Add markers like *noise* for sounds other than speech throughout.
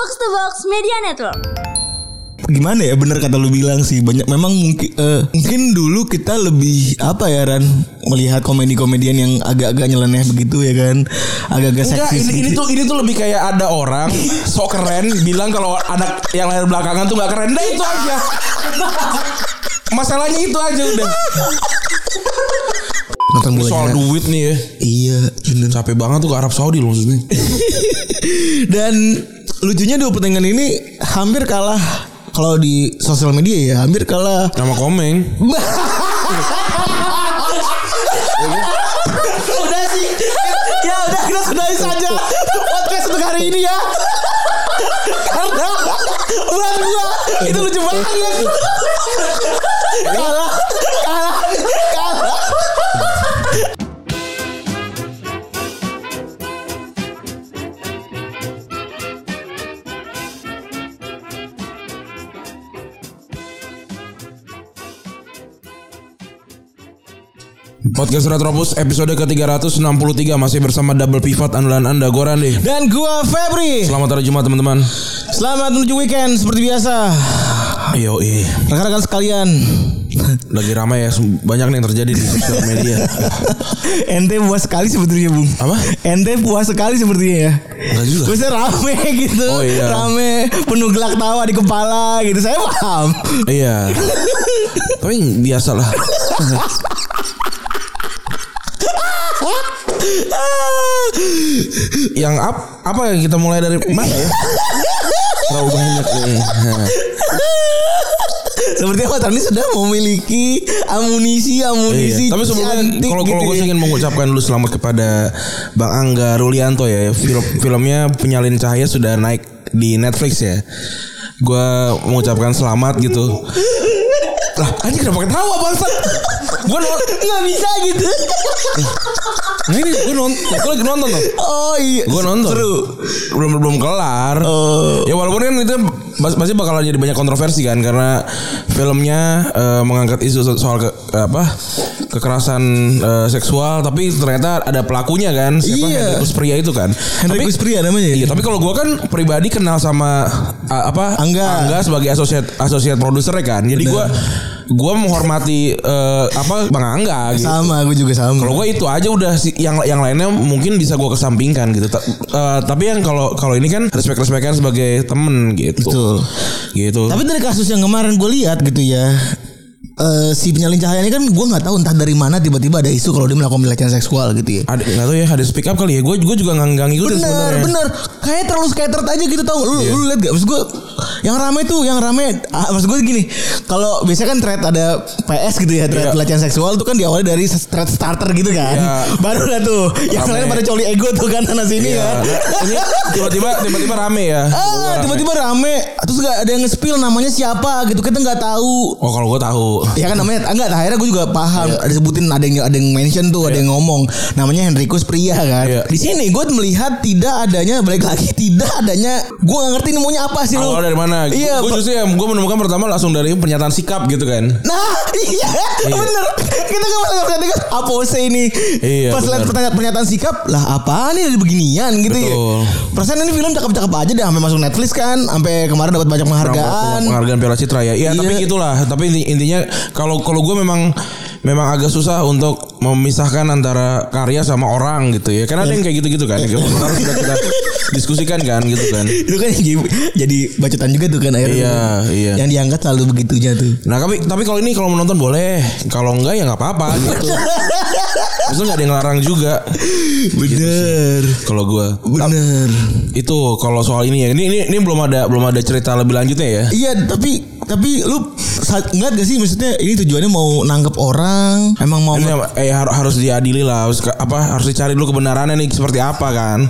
Box to Box Media Network. gimana ya bener kata lu bilang sih banyak memang mungkin eh, mungkin dulu kita lebih apa ya Ran melihat komedi-komedian yang agak-agak nyeleneh begitu ya kan agak-agak seksis ini, ini gitu. tuh ini tuh lebih kayak ada orang *laughs* sok keren bilang kalau anak yang lahir belakangan tuh nggak keren. Nah itu aja. *laughs* Masalahnya itu aja udah. nonton bola Soal duit nih ya. iya bener. Capek banget tuh ke Arab Saudi loh maksudnya. *laughs* dan lucunya dua pertandingan ini hampir kalah kalau di sosial media ya hampir kalah. Nama komeng. udah sih. Ya udah kita sudahi saja podcast untuk hari ini ya. Karena buat gua itu lucu banget. Kalah Podcast Retropus episode ke-363 masih bersama double pivot andalan Anda gue Randy. dan gua Febri Selamat hari Jumat teman-teman. selamat menuju weekend seperti biasa Ayo, ih. rekan-rekan sekalian Lagi ramai ya, banyak nih yang terjadi di sosial media. *laughs* ente puas sekali sebetulnya bung Apa? ente puas sekali sepertinya ya Enggak juga. Maksudnya rame *laughs* gitu Oh, iya. Rame Penuh gelak tawa di kepala gitu Saya paham Iya. *laughs* Tapi biasalah. Yang ap, apa yang kita mulai dari mana ya? Terlalu banyak nih. Sepertinya Mas Rani sudah memiliki amunisi amunisi Iya. Tapi sebelumnya kalau kalau gitu gue ya. ingin mengucapkan dulu selamat kepada Bang Angga Rulianto ya. Film filmnya Penyalin Cahaya sudah naik di Netflix ya. Gue mengucapkan selamat gitu. Lah, anjing kenapa ketawa bangsa? Gue nonton. nggak bisa gitu. Ini gue nonton. Gue lagi nonton tuh. Oh iya. Gue nonton. Seru. Belum belum kelar. Oh. Ya walaupun kan itu mas- pasti bakalan jadi banyak kontroversi kan karena filmnya eh, mengangkat isu so- soal ke, apa kekerasan eh, seksual tapi ternyata ada pelakunya kan siapa Iya. Hendrikus Pria itu kan. Henry Tapi- Kuspria namanya. Iya, tapi kalau gue kan pribadi kenal sama a- apa Angga. sebagai asosiat asosiat produser kan. Jadi gue gue menghormati eh, apa Bang Angga gitu. Sama, aku juga sama. Kalau gue itu aja udah sih yang yang lainnya mungkin bisa gue kesampingkan gitu. Ta- eh, tapi yang kalau kalau ini kan respect respekan sebagai temen gitu. Betul. Gitu. Tapi dari kasus yang kemarin gue lihat gitu ya. Eh, si penyalin cahaya ini kan gue nggak tahu entah dari mana tiba-tiba ada isu kalau dia melakukan pelecehan seksual gitu ya. ada nggak tahu ya ada speak up kali ya. Gue gue juga nggak nggak ngikutin Bener sebenarnya. bener Kayak terlalu scattered aja gitu tau Lu, Iya. lu liat gak Maksud gue Yang rame tuh Yang rame ah, Maksud gue gini Kalau biasanya kan thread ada PS gitu ya Thread Iya. pelecehan seksual tuh kan diawali dari thread starter gitu kan Iya. Baru lah tuh Yang Rame. lain pada coli ego tuh kan Sana sini Iya. kan ini tiba-tiba tiba-tiba rame ya. Ah, tiba-tiba rame Terus gak ada yang nge-spill namanya siapa gitu Kita gak tahu Oh kalau gue tahu. Ya kan namanya enggak akhirnya gue juga paham ada sebutin ada yang ada yang mention tuh ada yang ngomong namanya Henrikus Pria kan. Iya. Di sini gue melihat tidak adanya balik lagi tidak adanya gue gak ngerti ini maunya apa sih lu. Awal dari mana? Iya. Gue justru ya gue menemukan pertama langsung dari pernyataan sikap gitu kan. Nah *laughs* iya, bener Kita kan malah ngerti kan Apa sih ini Iya, Pas lihat bener. pernyataan, sikap Lah apa nih dari beginian gitu ya Betul. Perasaan ini film cakep-cakep aja deh Sampai masuk Netflix kan Sampai kemarin dapat banyak penghargaan Penghargaan Piala Citra ya. Iya, Iya. tapi gitulah. Tapi inti- intinya kalau kalau gue memang memang agak susah untuk memisahkan antara karya sama orang gitu ya. Karena ada yang kayak gitu-gitu kan. Harus kita, kita diskusikan kan gitu kan. Itu kan jadi, jadi bacotan juga tuh kan akhirnya Iya, iya. Yang diangkat selalu begitunya tuh Nah tapi tapi kalau ini kalau menonton boleh, kalau enggak ya nggak apa-apa gitu. *laughs* Maksudnya nggak ada yang larang juga. Bener. Kalau gue Bener. Itu kalau soal ini ya. Ini ini, ini belum ada belum ada cerita lebih lanjutnya ya. Iya tapi Tapi lu saat Ingat gak sih Maksudnya ini tujuannya mau nangkep orang? Emang mau Ini eh har- harus diadili lah, harus apa harus dicari dulu kebenarannya nih seperti apa kan.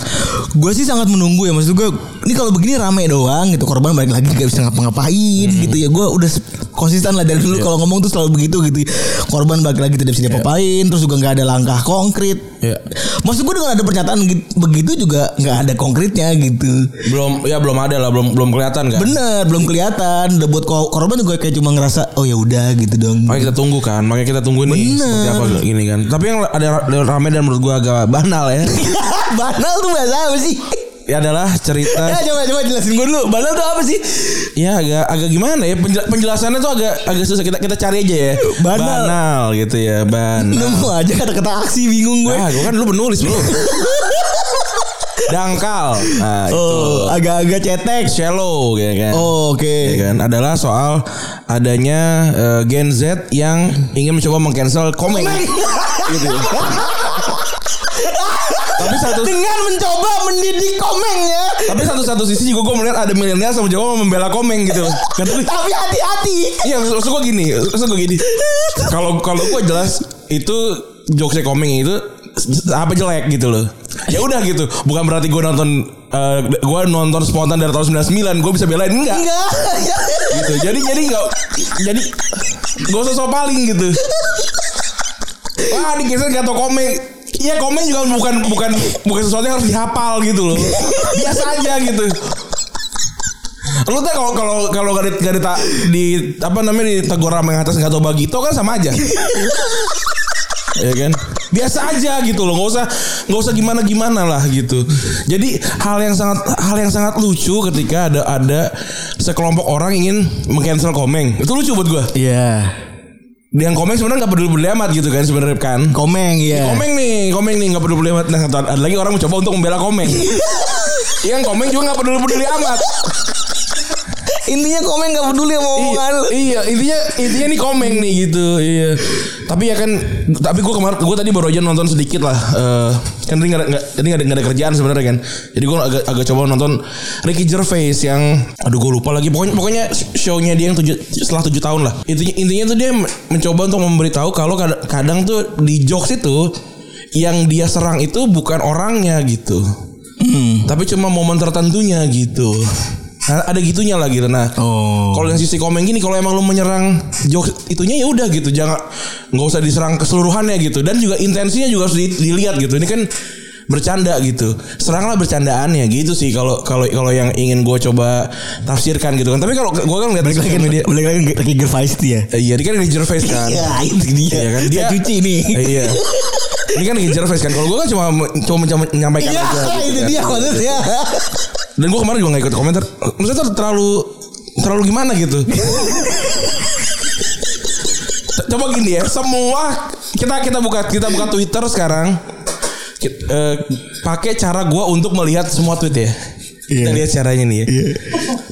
Gue sih sangat menunggu ya. Maksud gue Ini kalau begini rame doang gitu. Korban balik lagi gak bisa ngapa-ngapain gitu ya. Gue udah konsisten lah dari dulu. Kalau ngomong tuh selalu begitu gitu. Korban balik lagi tidak bisa diapa-apain. Terus juga gak ada langkah konkret Iya. Maksud gue dengan ada pernyataan gitu- begitu juga nggak ada konkretnya gitu Belum ya belum ada lah, belum belum kelihatan kan. Bener belum kelihatan Udah buat ko- korban juga kayak cuma ngerasa Oh ya udah gitu dong Makanya kita tunggu kan, makanya kita tunggu nih Bener. seperti apa gini kan. Tapi yang ada ada rame dan menurut gua agak *laughs* banal ya. *laughs* Banal tuh bahasa apa sih adalah cerita *laughs* Ya coba coba jelasin gue dulu. Bandel tuh apa sih? ya agak agak gimana ya penjela- penjelasannya tuh agak agak susah kita kita cari aja ya. Banal. Banal gitu ya, banal. Nemu aja kata-kata aksi bingung gue. Ah, gue kan dulu penulis bro. *laughs* Dangkal. Nah, itu. Oh, agak-agak cetek. Shallow ya kan. Oh, oke. Ya kan adalah soal adanya eh, Gen Z yang ingin mencoba mengcancel komeng. gitu. *laughs* Tapi satu Dengan mencoba mendidik komengnya. tapi satu satu sisi juga gue melihat ada milenial sama Jawa membela komeng gitu gue, Tapi hati-hati. Iya maksud gue gini Maksud gue gini Kalau kalau gue jelas Itu Jokesnya komeng itu Apa jelek gitu loh Ya udah gitu Bukan berarti gue nonton eh, Gue nonton spontan dari tahun 99 Gue bisa belain Enggak Enggak. gitu Jadi jadi enggak Jadi Gak usah so paling gitu Wah ini kisah gak tau komeng Iya komeng juga bukan bukan bukan sesuatu yang harus dihafal gitu loh. Biasa aja gitu. Lu tuh kalau kalau kalau gak di, gak di, di apa namanya ditegur sama yang atas nggak tau bagito kan sama aja. ya kan biasa aja gitu loh nggak usah nggak usah gimana gimana lah gitu jadi hal yang sangat hal yang sangat lucu ketika ada ada sekelompok orang ingin mengcancel komeng itu lucu buat gue Iya. Yang komeng sebenarnya nggak peduli peduli amat gitu kan sebenarnya kan Komeng ya. Komeng nih, komeng nih nggak peduli peduli amat. Nah, ada lagi orang mencoba untuk membela komeng. *laughs* Iya, komeng juga nggak peduli peduli amat. Intinya komeng gak peduli sama omongan lu. Iya, intinya intinya nih komeng nih gitu. Iya. Tapi ya kan, tapi gue kemarin gue tadi baru aja nonton sedikit lah. Eh, kan ini ada nggak ini ada, nggak ada kerjaan sebenarnya kan. Jadi gue agak agak coba nonton Ricky Gervais yang, aduh gue lupa lagi. Pokoknya pokoknya show-nya dia yang tujuh, setelah tujuh tahun lah. Intinya intinya tuh dia mencoba untuk memberitahu kalau kadang, kadang tuh di jokes itu yang dia serang itu bukan orangnya gitu. Tapi cuma momen tertentunya gitu. Nah, ada gitunya lah gitu. Nah, Oh. kalau yang sisi komen gini, kalau emang lu menyerang jokes itunya ya udah gitu, jangan nggak usah diserang keseluruhannya gitu. Dan juga intensinya juga harus di- dilihat gitu. Ini kan bercanda gitu. Seranglah bercandaannya gitu sih kalau kalau kalau yang ingin gue coba tafsirkan gitu kan. Tapi kalau gue kan Balik lagi media balik lagi lagi Gervais dia. Eh, iya, dia kan Ricky Gervais kan. Iya, itu dia. Iya kan? Dia cuci nih. Eh, iya. Ini kan Ricky Gervais kan. Kalau gue kan cuma cuma menyampaikan Iya, aja. gitu itu kan. dia maksudnya. *laughs* Dan gue kemarin juga gak ikut komentar. Maksudnya ter- terlalu terlalu gimana gitu. *laughs* Coba gini ya, semua kita kita buka kita buka Twitter sekarang. Eh, pakai cara gue untuk melihat semua tweet ya. Kita Iya. lihat caranya nih ya.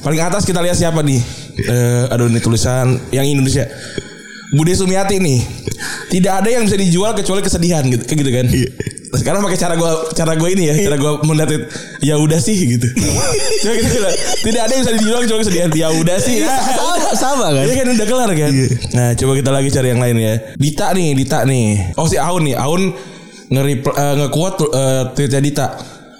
Paling atas kita lihat siapa nih? Eh, aduh ini tulisan yang Indonesia. Bude Sumiati nih. Tidak ada yang bisa dijual kecuali kesedihan gitu, gitu kan. Sekarang pakai cara gua cara gua ini ya, cara gua melihat ya udah sih gitu. Coba kita bilang, tidak ada yang bisa dijual kecuali kesedihan. Ya udah sih. Nah, sama, sama kan? Iya kan udah kelar kan. Nah, coba kita lagi cari yang lain ya. Dita nih, Dita nih. Oh si Aun nih, Aun nge uh, nge-quote uh, tweetnya Dita.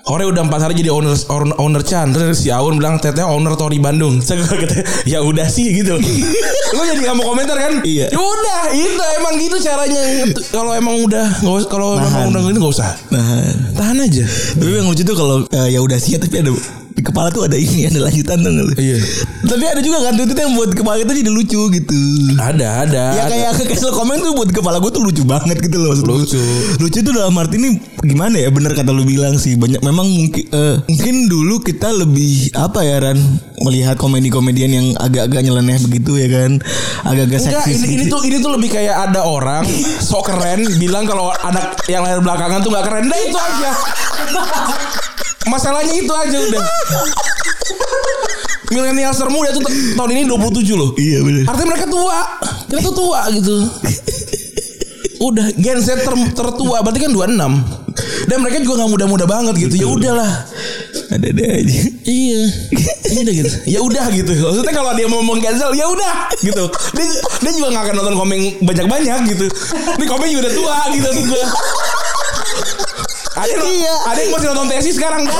Hore udah empat hari jadi owner owner, owner Chan. Terus si Aun bilang Teteh owner Tori Bandung. *laughs* Saya kata Ya udah sih gitu. *laughs* Lu jadi gak mau komentar kan? Iya. Ya udah itu emang gitu caranya. Kalau emang udah nggak usah- Kalau emang udah gitu gak usah. Nah, Tahan aja. Tapi yang lucu tuh kalau eh, ya udah sih tapi ada di kepala tuh ada ini ada lanjutan tuh lu? Iya. Tapi ada juga kan tweet yang buat kepala itu jadi lucu gitu. Ada ada Ya ada. kayak ke cancel komen tuh buat kepala gue tuh lucu banget gitu loh. Lucu. Lucu tuh dalam arti ini gimana ya bener kata lu bilang sih banyak memang mungkin eh, mungkin dulu kita lebih apa ya Ran melihat komedi-komedian yang agak-agak nyeleneh begitu ya kan agak-agak seksis ini, ini tuh ini tuh lebih kayak ada orang sok keren bilang kalau anak yang lahir belakangan tuh nggak keren. Nah itu aja. Masalahnya itu aja udah. Milenial termuda tuh tahun ini 27 loh. Iya bener. Artinya mereka tua. Kita tuh tua gitu. Udah Gen Z ter- tertua berarti kan 26. Dan mereka juga nggak muda-muda banget gitu. Ya udahlah. Ada-ada aja. Iya. Iya udah gitu. Ya udah gitu. Maksudnya kalau dia mau mengcancel ya udah gitu. Dia dia juga gak akan nonton komeng banyak-banyak gitu. Ini komeng juga udah tua gitu gue. Ada yang, Iya. ada yang masih nonton tesis sekarang ada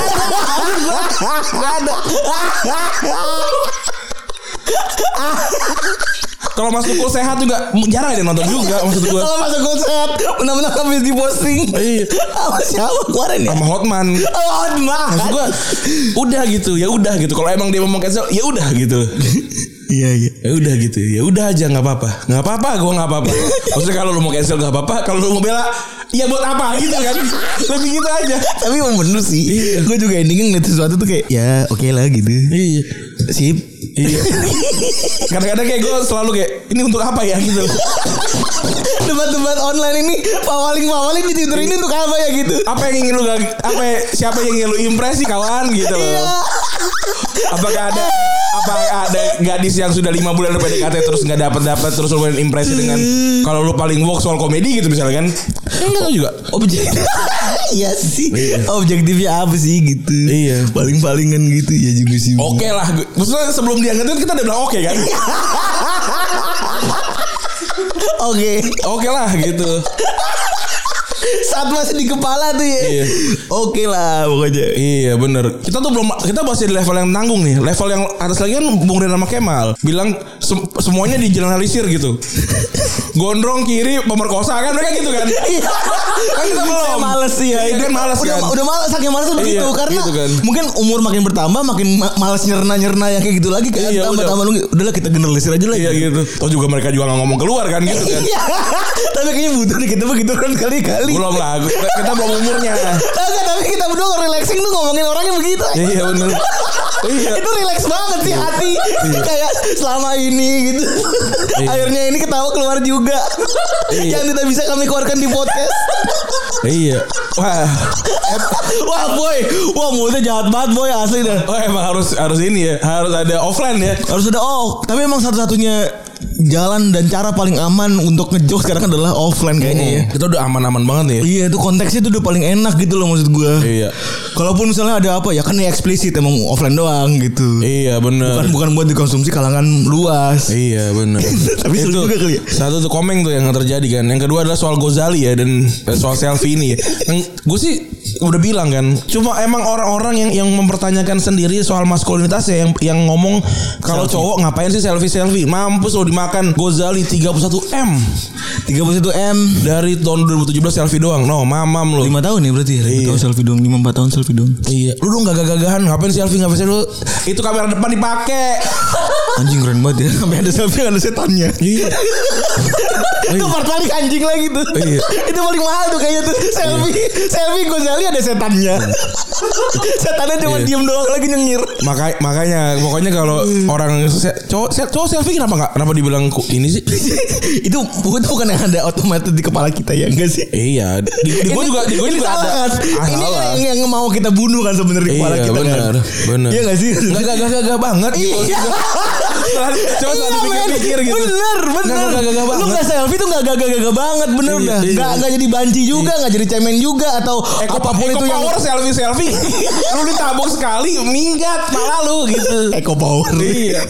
Kalau Mas Tukul sehat juga Jarang ada nonton juga Maksud gue Kalau masuk gue sehat benar-benar habis di posting. Iya. Sama siapa kemarin ya? Sama Hotman Oh, mah. Maksud gue Udah gitu Ya udah gitu Kalau emang dia mau cancel Ya udah gitu Iya iya. ya udah gitu ya udah aja nggak apa-apa nggak apa-apa gue nggak apa-apa maksudnya kalau lu mau cancel nggak apa-apa kalau lu mau bela Ya buat apa gitu kan Lebih gitu aja Tapi emang bener sih. Gue juga endingnya ngeliat sesuatu tuh kayak ya oke lah gitu. Iya Sip. Iya Kadang-kadang kayak gue selalu kayak Ini untuk apa ya gitu Debat-debat online ini pawaling-pawaling di Twitter ini untuk apa ya gitu. Apa yang ingin lu gak- apa Siapa yang ingin lu impresi kawan gitu loh Iya. Apakah ada apa ada gadis yang sudah lima bulan PDKT terus nggak dapat dapat terus lu impresi dengan kalau lu paling woke soal komedi gitu misalnya kan? Enggak tahu juga. Objek *laughs* Iya sih. Iya. Objektifnya apa sih gitu? Iya. Paling-palingan gitu ya juga sih. Oke lah maksudnya sebelum dia ngedet kita udah bilang oke kan? *laughs* Oke. Oke lah gitu *laughs* Saat masih di kepala tuh ya. Iya. Oke lah pokoknya. Iya bener. Kita tuh belum Kita masih di level yang tanggung nih. Level yang atas lagi kan Bung Rena sama Kemal. Bilang sem- Semuanya dijelasir gitu. *laughs* Gondrong kiri Pemerkosa kan Mereka gitu kan? Kan kita belum. Saya males sih ya. Iya kan males udah, kan? udah males saking males udah Iya, gitu Karena gitu kan. mungkin umur makin bertambah Makin ma- males nyerna-nyerna yang kayak gitu lagi kan. Iya, Tambah-tambah lu Udahlah kita generalisir aja lah Iya gitu. Toh juga mereka juga gak ngomong keluar kan gitu kan? Iya. *laughs* Tapi kayaknya butuh nih kita begitu kan kali-kali Belum lah Kita belum umurnya. *laughs* Enggak, tapi kita berdua relaxing tuh ngomongin orangnya begitu. Iya bener. Iya. Itu relax banget sih hati. Kayak selama ini gitu. Iya. Akhirnya ini ketawa keluar juga. Iya. Yang tidak bisa kami keluarkan di podcast. Iya. Wah. Wah boy. Wah mulutnya jahat banget boy asli dah Oh emang harus harus ini ya. Harus ada offline ya. Harus ada oh Tapi emang satu-satunya Jalan dan cara paling aman Untuk ngejok sekarang adalah offline kayaknya ya Kita udah aman-aman banget nih Iya itu konteksnya tuh udah paling enak gitu loh maksud gue Iya Kalaupun misalnya ada apa ya kan ya eksplisit emang offline doang gitu Iya bener Bukan bukan buat dikonsumsi kalangan luas Iya benar. *laughs* Tapi seru juga kali ya. Satu tuh komeng tuh yang terjadi kan. Yang kedua adalah soal Gozali ya dan soal selfie ini ya. Yang gue sih udah bilang kan. Cuma emang orang-orang yang yang mempertanyakan sendiri soal maskulinitas ya yang yang ngomong kalau cowok ngapain sih selfie selfie? Mampus lo dimakan Gozali 31 m 31 M dari tahun 2017 selfie doang. No, mamam lo. 5 tahun ya berarti ya 5 Iya. tahun selfie dong 5 4 tahun selfie dong Iya, lu dong gagah-gagahan ngapain selfie ngapain selfie lu? Itu kamera depan dipakai. Anjing keren banget ya Sampai ada selfie ada setannya Iya. *laughs* Itu part paling anjing lagi tuh Iya. Itu paling mahal tuh kayaknya tuh Selfie Selfie Gozali ada setannya *laughs* Setannya cuma Iya. diem doang lagi nyengir Maka, makanya pokoknya kalau orang se- cowok cowok selfie kenapa nggak kenapa dibilang ku- ini sih? *laughs* itu bukan bukan yang ada otomatis di kepala kita ya enggak sih iya, di, di gue juga di gue juga salah ada. kan? Ah, ini salah. yang, yang mau kita bunuh kan sebenarnya di kepala Iya kita benar, kan benar. Iya gak sih? Enggak enggak enggak enggak banget gitu. Iya. Coba Iya, dipikir-pikir gitu. Bener bener Enggak enggak enggak Lu banget. gak selfie tuh gak gagah-gagah banget Bener Iya, dah iya. Gak, gak jadi banci juga Gak jadi cemen juga Atau Eko, apa pun Eko itu yang power selfie selfie. *laughs* lu ditabung sekali minggat malah lu gitu. Eko power Iya.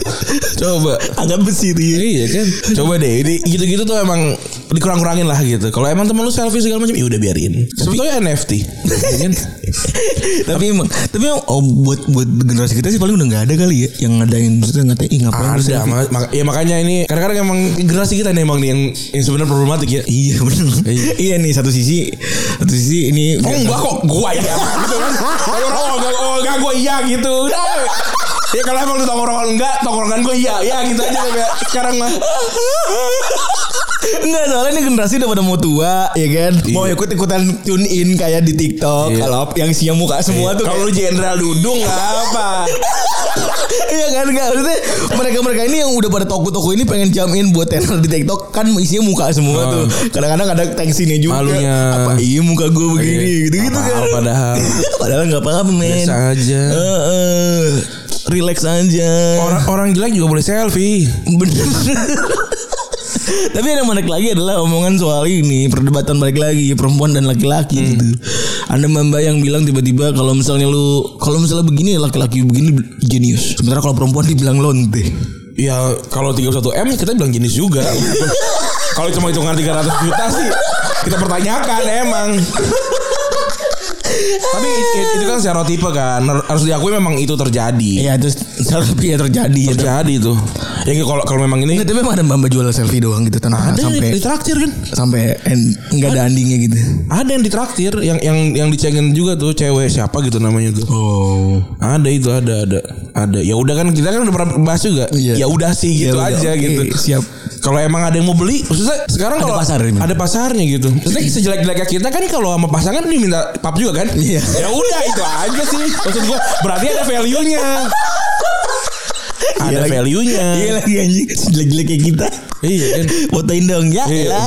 Coba. Agak besi ya Iya kan. *laughs* Coba deh, ini gitu-gitu tuh emang dikurang-kurangin lah gitu. Kalau emang temen lu selfie segala macam, ya udah biarin. Sebetulnya NFT. *laughs* Ya kan? Tapi emang Tapi emang oh, buat buat generasi kita sih paling udah gak ada kali ya Yang ngadain Maksudnya ngatain Ih ngapain Ada, ma- maka- ya makanya ini kadang-kadang emang generasi kita nih emang nih yang, yang sebenarnya problematik ya. Iya bener Iya. Iya nih satu sisi Satu sisi ini Oh enggak kok gua iya gitu kan. Kalau orang oh enggak oh enggak gua iya gitu. Ya kalau emang lu tongkrongan enggak, tongkrongan gua iya, ya gitu aja kayak sekarang mah. Enggak soalnya ini generasi udah pada mau tua ya kan Mau Iya. ikut-ikutan tune in kayak di TikTok Iya. Kalau yang siang muka semua tuh Kalau lu jenderal dudung enggak apa. Iya kan enggak Maksudnya mereka-mereka ini yang udah pada toko-toko ini pengen jam in buat channel di TikTok Kan isinya muka semua Oh. tuh Kadang-kadang ada tensinya juga Malunya. Apa iya muka gue begini Iya. Gitu-gitu kan padahal. *laughs* Padahal gak apa-apa men Biasa aja. Heeh. Relax aja Orang orang jelek juga boleh selfie. Bener *laughs* Tapi yang menarik lagi adalah omongan soal ini perdebatan balik lagi perempuan dan laki-laki Hmm. gitu. Ada mbak yang bilang tiba-tiba kalau misalnya lu kalau misalnya begini laki-laki begini jenius. Sementara kalau perempuan dibilang lonte. Ya kalau 31 M kita bilang jenis juga. *laughs* kalau cuma hitungan 300 juta sih kita pertanyakan emang. Tapi it- itu kan stereotipe kan harus diakui memang itu terjadi. Iya itu tapi ya terjadi ya. Terjadi tuh. Ya kalau kalau memang ini Nggak, tapi emang ada mbak jual selfie doang gitu tanpa ada sampai yang ditraktir kan? sampai end, nggak ada endingnya gitu. Ada yang ditraktir yang yang yang dicengin juga tuh cewek siapa gitu namanya tuh. Oh. Ada itu ada ada ada. Ya udah kan kita kan udah pernah bahas juga. Iya. Ya udah sih gitu aja gitu. Siap. Kalau emang ada yang mau beli, maksudnya sekarang Ada kalau pasar ini. ada pasarnya gitu. Maksudnya *clears throat* sejelek-jeleknya kita kan kalau sama pasangan nih minta pap juga kan? Iya. Ya udah itu aja sih. Maksud gua berarti ada value-nya. Ada lagi. value-nya. Iya lagi anjing Jelek-jelek kayak kita Iya kan. Fotoin dong ya Iya.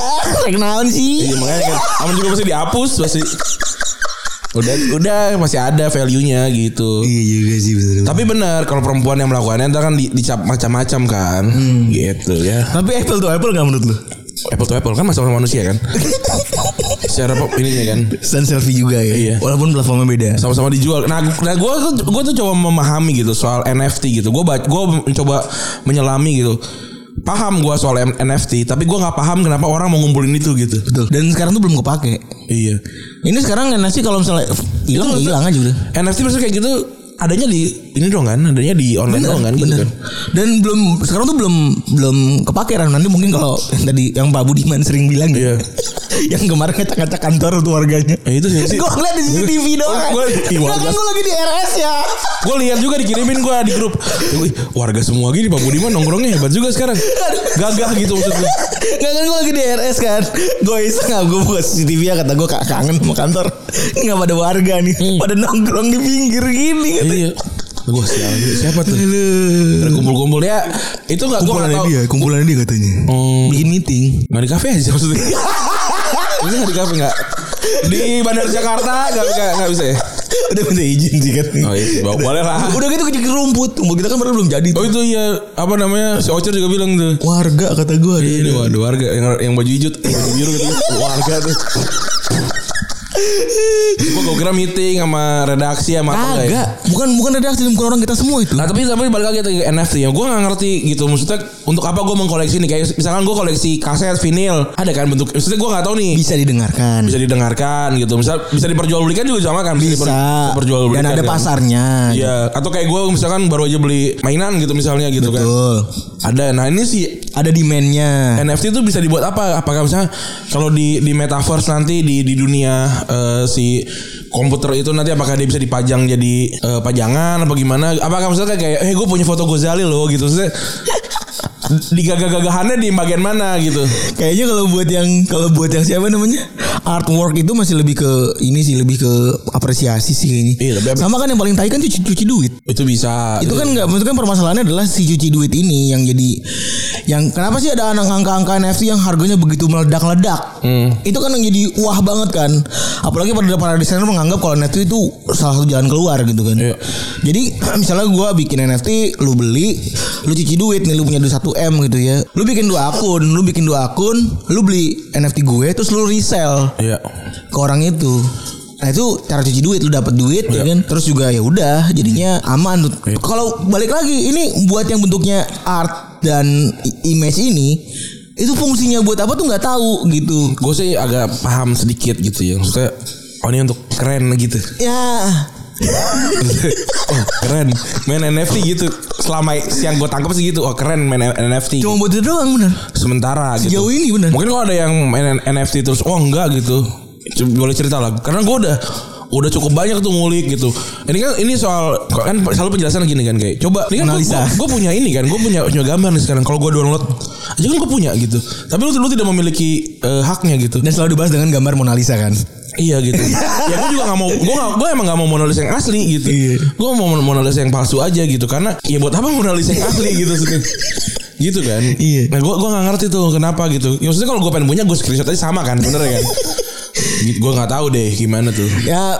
Kenalan sih Iya makanya kan. Aman juga masih dihapus masih. Udah udah masih ada value-nya gitu. Iya juga sih bener Tapi benar kalau perempuan yang melakukannya itu kan di, dicap macam-macam kan. Gitu ya. Tapi Apple tuh Apple gak menurut lu? Apple to apple kan sama manusia kan. *laughs* Secara pop ininya kan. Stand selfie juga ya Iya. Walaupun platformnya beda sama-sama dijual. Nah, nah gue gue tuh coba memahami gitu soal NFT gitu. Gue gue mencoba menyelami gitu. Paham gue soal NFT, tapi gue nggak paham kenapa orang mau ngumpulin itu gitu. Betul Dan sekarang tuh belum kepake Iya. Ini sekarang NFC kalau misalnya Hilang hilang aja udah NFT maksudnya kayak gitu adanya di ini dong kan, adanya di online doang kan gitu bener. kan. Dan belum sekarang tuh belum belum kepake Ran. Nanti mungkin kalau tadi yang Pak Budiman sering bilang Iya. *laughs* yang kemarin ngacak-ngacak kantor tuh warganya. Eh, itu sih-. Gue ngeliat di CCTV doang. Oh, gua- Nggak, warga. kan gue lagi di RS ya. Gue lihat juga dikirimin gue di grup. Warga semua gini Pak Budiman nongkrongnya hebat juga sekarang. Gagah gitu maksudnya. Gak kan gue lagi di RS kan Gue iseng gak Gue buka CCTV ya Kata gue kangen sama kantor *laughs* Ini gak pada warga nih Pada nongkrong di pinggir gini. Iya. Gue siapa, siapa tuh? Kumpul-kumpul ya. Itu nggak Kumpulannya tahu. dia Kumpulannya dia katanya Oh. Bikin meeting Nggak di kafe aja maksudnya. *laughs* Bisa nggak di kafe nggak? Di Bandar Jakarta nggak nggak bisa ya? Udah minta izin sih kan Oh iya, bawa- boleh lah. Udah gitu kejadi rumput Rumput kita kan baru belum jadi Oh itu iya apa namanya si Ocer juga bilang tuh. Warga kata gue Ini waduh warga yang yang baju hijau, yang baju biru gitu. *laughs* Warga tuh. Gue kira meeting sama redaksi sama ya? Kagak. Bukan bukan redaksi Bukan orang kita semua itu. Nah tapi tapi balik lagi ke NFT ya. Gue gak ngerti gitu Maksudnya untuk apa gue mengkoleksi nih? Kayak misalkan gue koleksi kaset vinil Ada kan bentuk Maksudnya gue gak tahu nih. Bisa didengarkan. Bisa didengarkan gitu. Misal bisa diperjualbelikan juga sama kan? Bisa diperjualbelikan Dan ada kan? pasarnya. Iya. Atau kayak gue misalkan baru aja beli mainan gitu misalnya gitu kan? Betul. Ada. Nah ini sih Ada demandnya. NFT itu bisa dibuat apa? Apakah misalnya kalau di di metaverse nanti di di dunia eh, si komputer itu nanti apakah dia bisa dipajang jadi eh, pajangan apa gimana? Apakah misalnya kayak eh gue punya foto Gozali loh gitu. Maksudnya di gagah-gagahannya di bagian mana gitu. *laughs* Kayaknya kalau buat yang kalau buat yang siapa namanya artwork itu masih lebih ke ini sih lebih ke apresiasi sih kayaknya. Iya, tapi- Sama kan yang paling tai kan cuci cuci duit. Itu bisa. Itu kan nggak maksudnya kan permasalahannya adalah si cuci duit ini yang jadi yang kenapa sih ada anak angka-angka NFT yang harganya begitu meledak-ledak? Itu kan yang jadi wah banget kan. Apalagi pada para desainer menganggap kalau NFT itu salah satu jalan keluar gitu kan. Iya. Jadi *clears throat* misalnya gua bikin NFT, lu beli, lu cuci duit nih, lu punya duit 1 M gitu ya. Lu bikin dua akun, lu bikin dua akun, lu beli NFT gue terus lu resell Iya. ke orang itu. Nah itu cara cuci duit lu dapat duit ya kan terus juga ya udah jadinya aman tuh. Iya. Kalau balik lagi ini buat yang bentuknya art dan image ini itu fungsinya buat apa tuh nggak tahu gitu. Gue sih agak paham sedikit gitu ya. Maksudnya oh ini untuk keren gitu. Ya oh keren main NFT gitu. Selama yang gue tangkap sih gitu. Oh keren main NFT. cuma buat itu doang bener. sementara gitu. Sejauh ini bener. Mungkin kalau ada yang main NFT terus oh enggak gitu. Coba boleh cerita lah. Karena gue udah udah cukup banyak tuh ngulik gitu. Ini kan ini soal kan selalu penjelasan gini kan kayak coba ini kan Analisa. gue punya ini kan gue punya punya gambar nih sekarang kalau gue download aja kan gue punya gitu tapi lu, lu tidak memiliki eh, haknya gitu Dan selalu dibahas dengan gambar Mona Lisa kan. Iya gitu. *laughs* Ya gue juga gak mau gue gak, gue emang gak mau Mona Lisa yang asli gitu. Iya. gue mau Mona Lisa yang palsu aja gitu. Karena ya buat apa Mona Lisa yang asli gitu gitu kan? Iya. nah gue gue gak ngerti tuh kenapa gitu. Ya, maksudnya kalau gue pengen punya gue screenshot aja sama kan bener kan? *laughs* Gue nggak tahu deh gimana tuh. Ya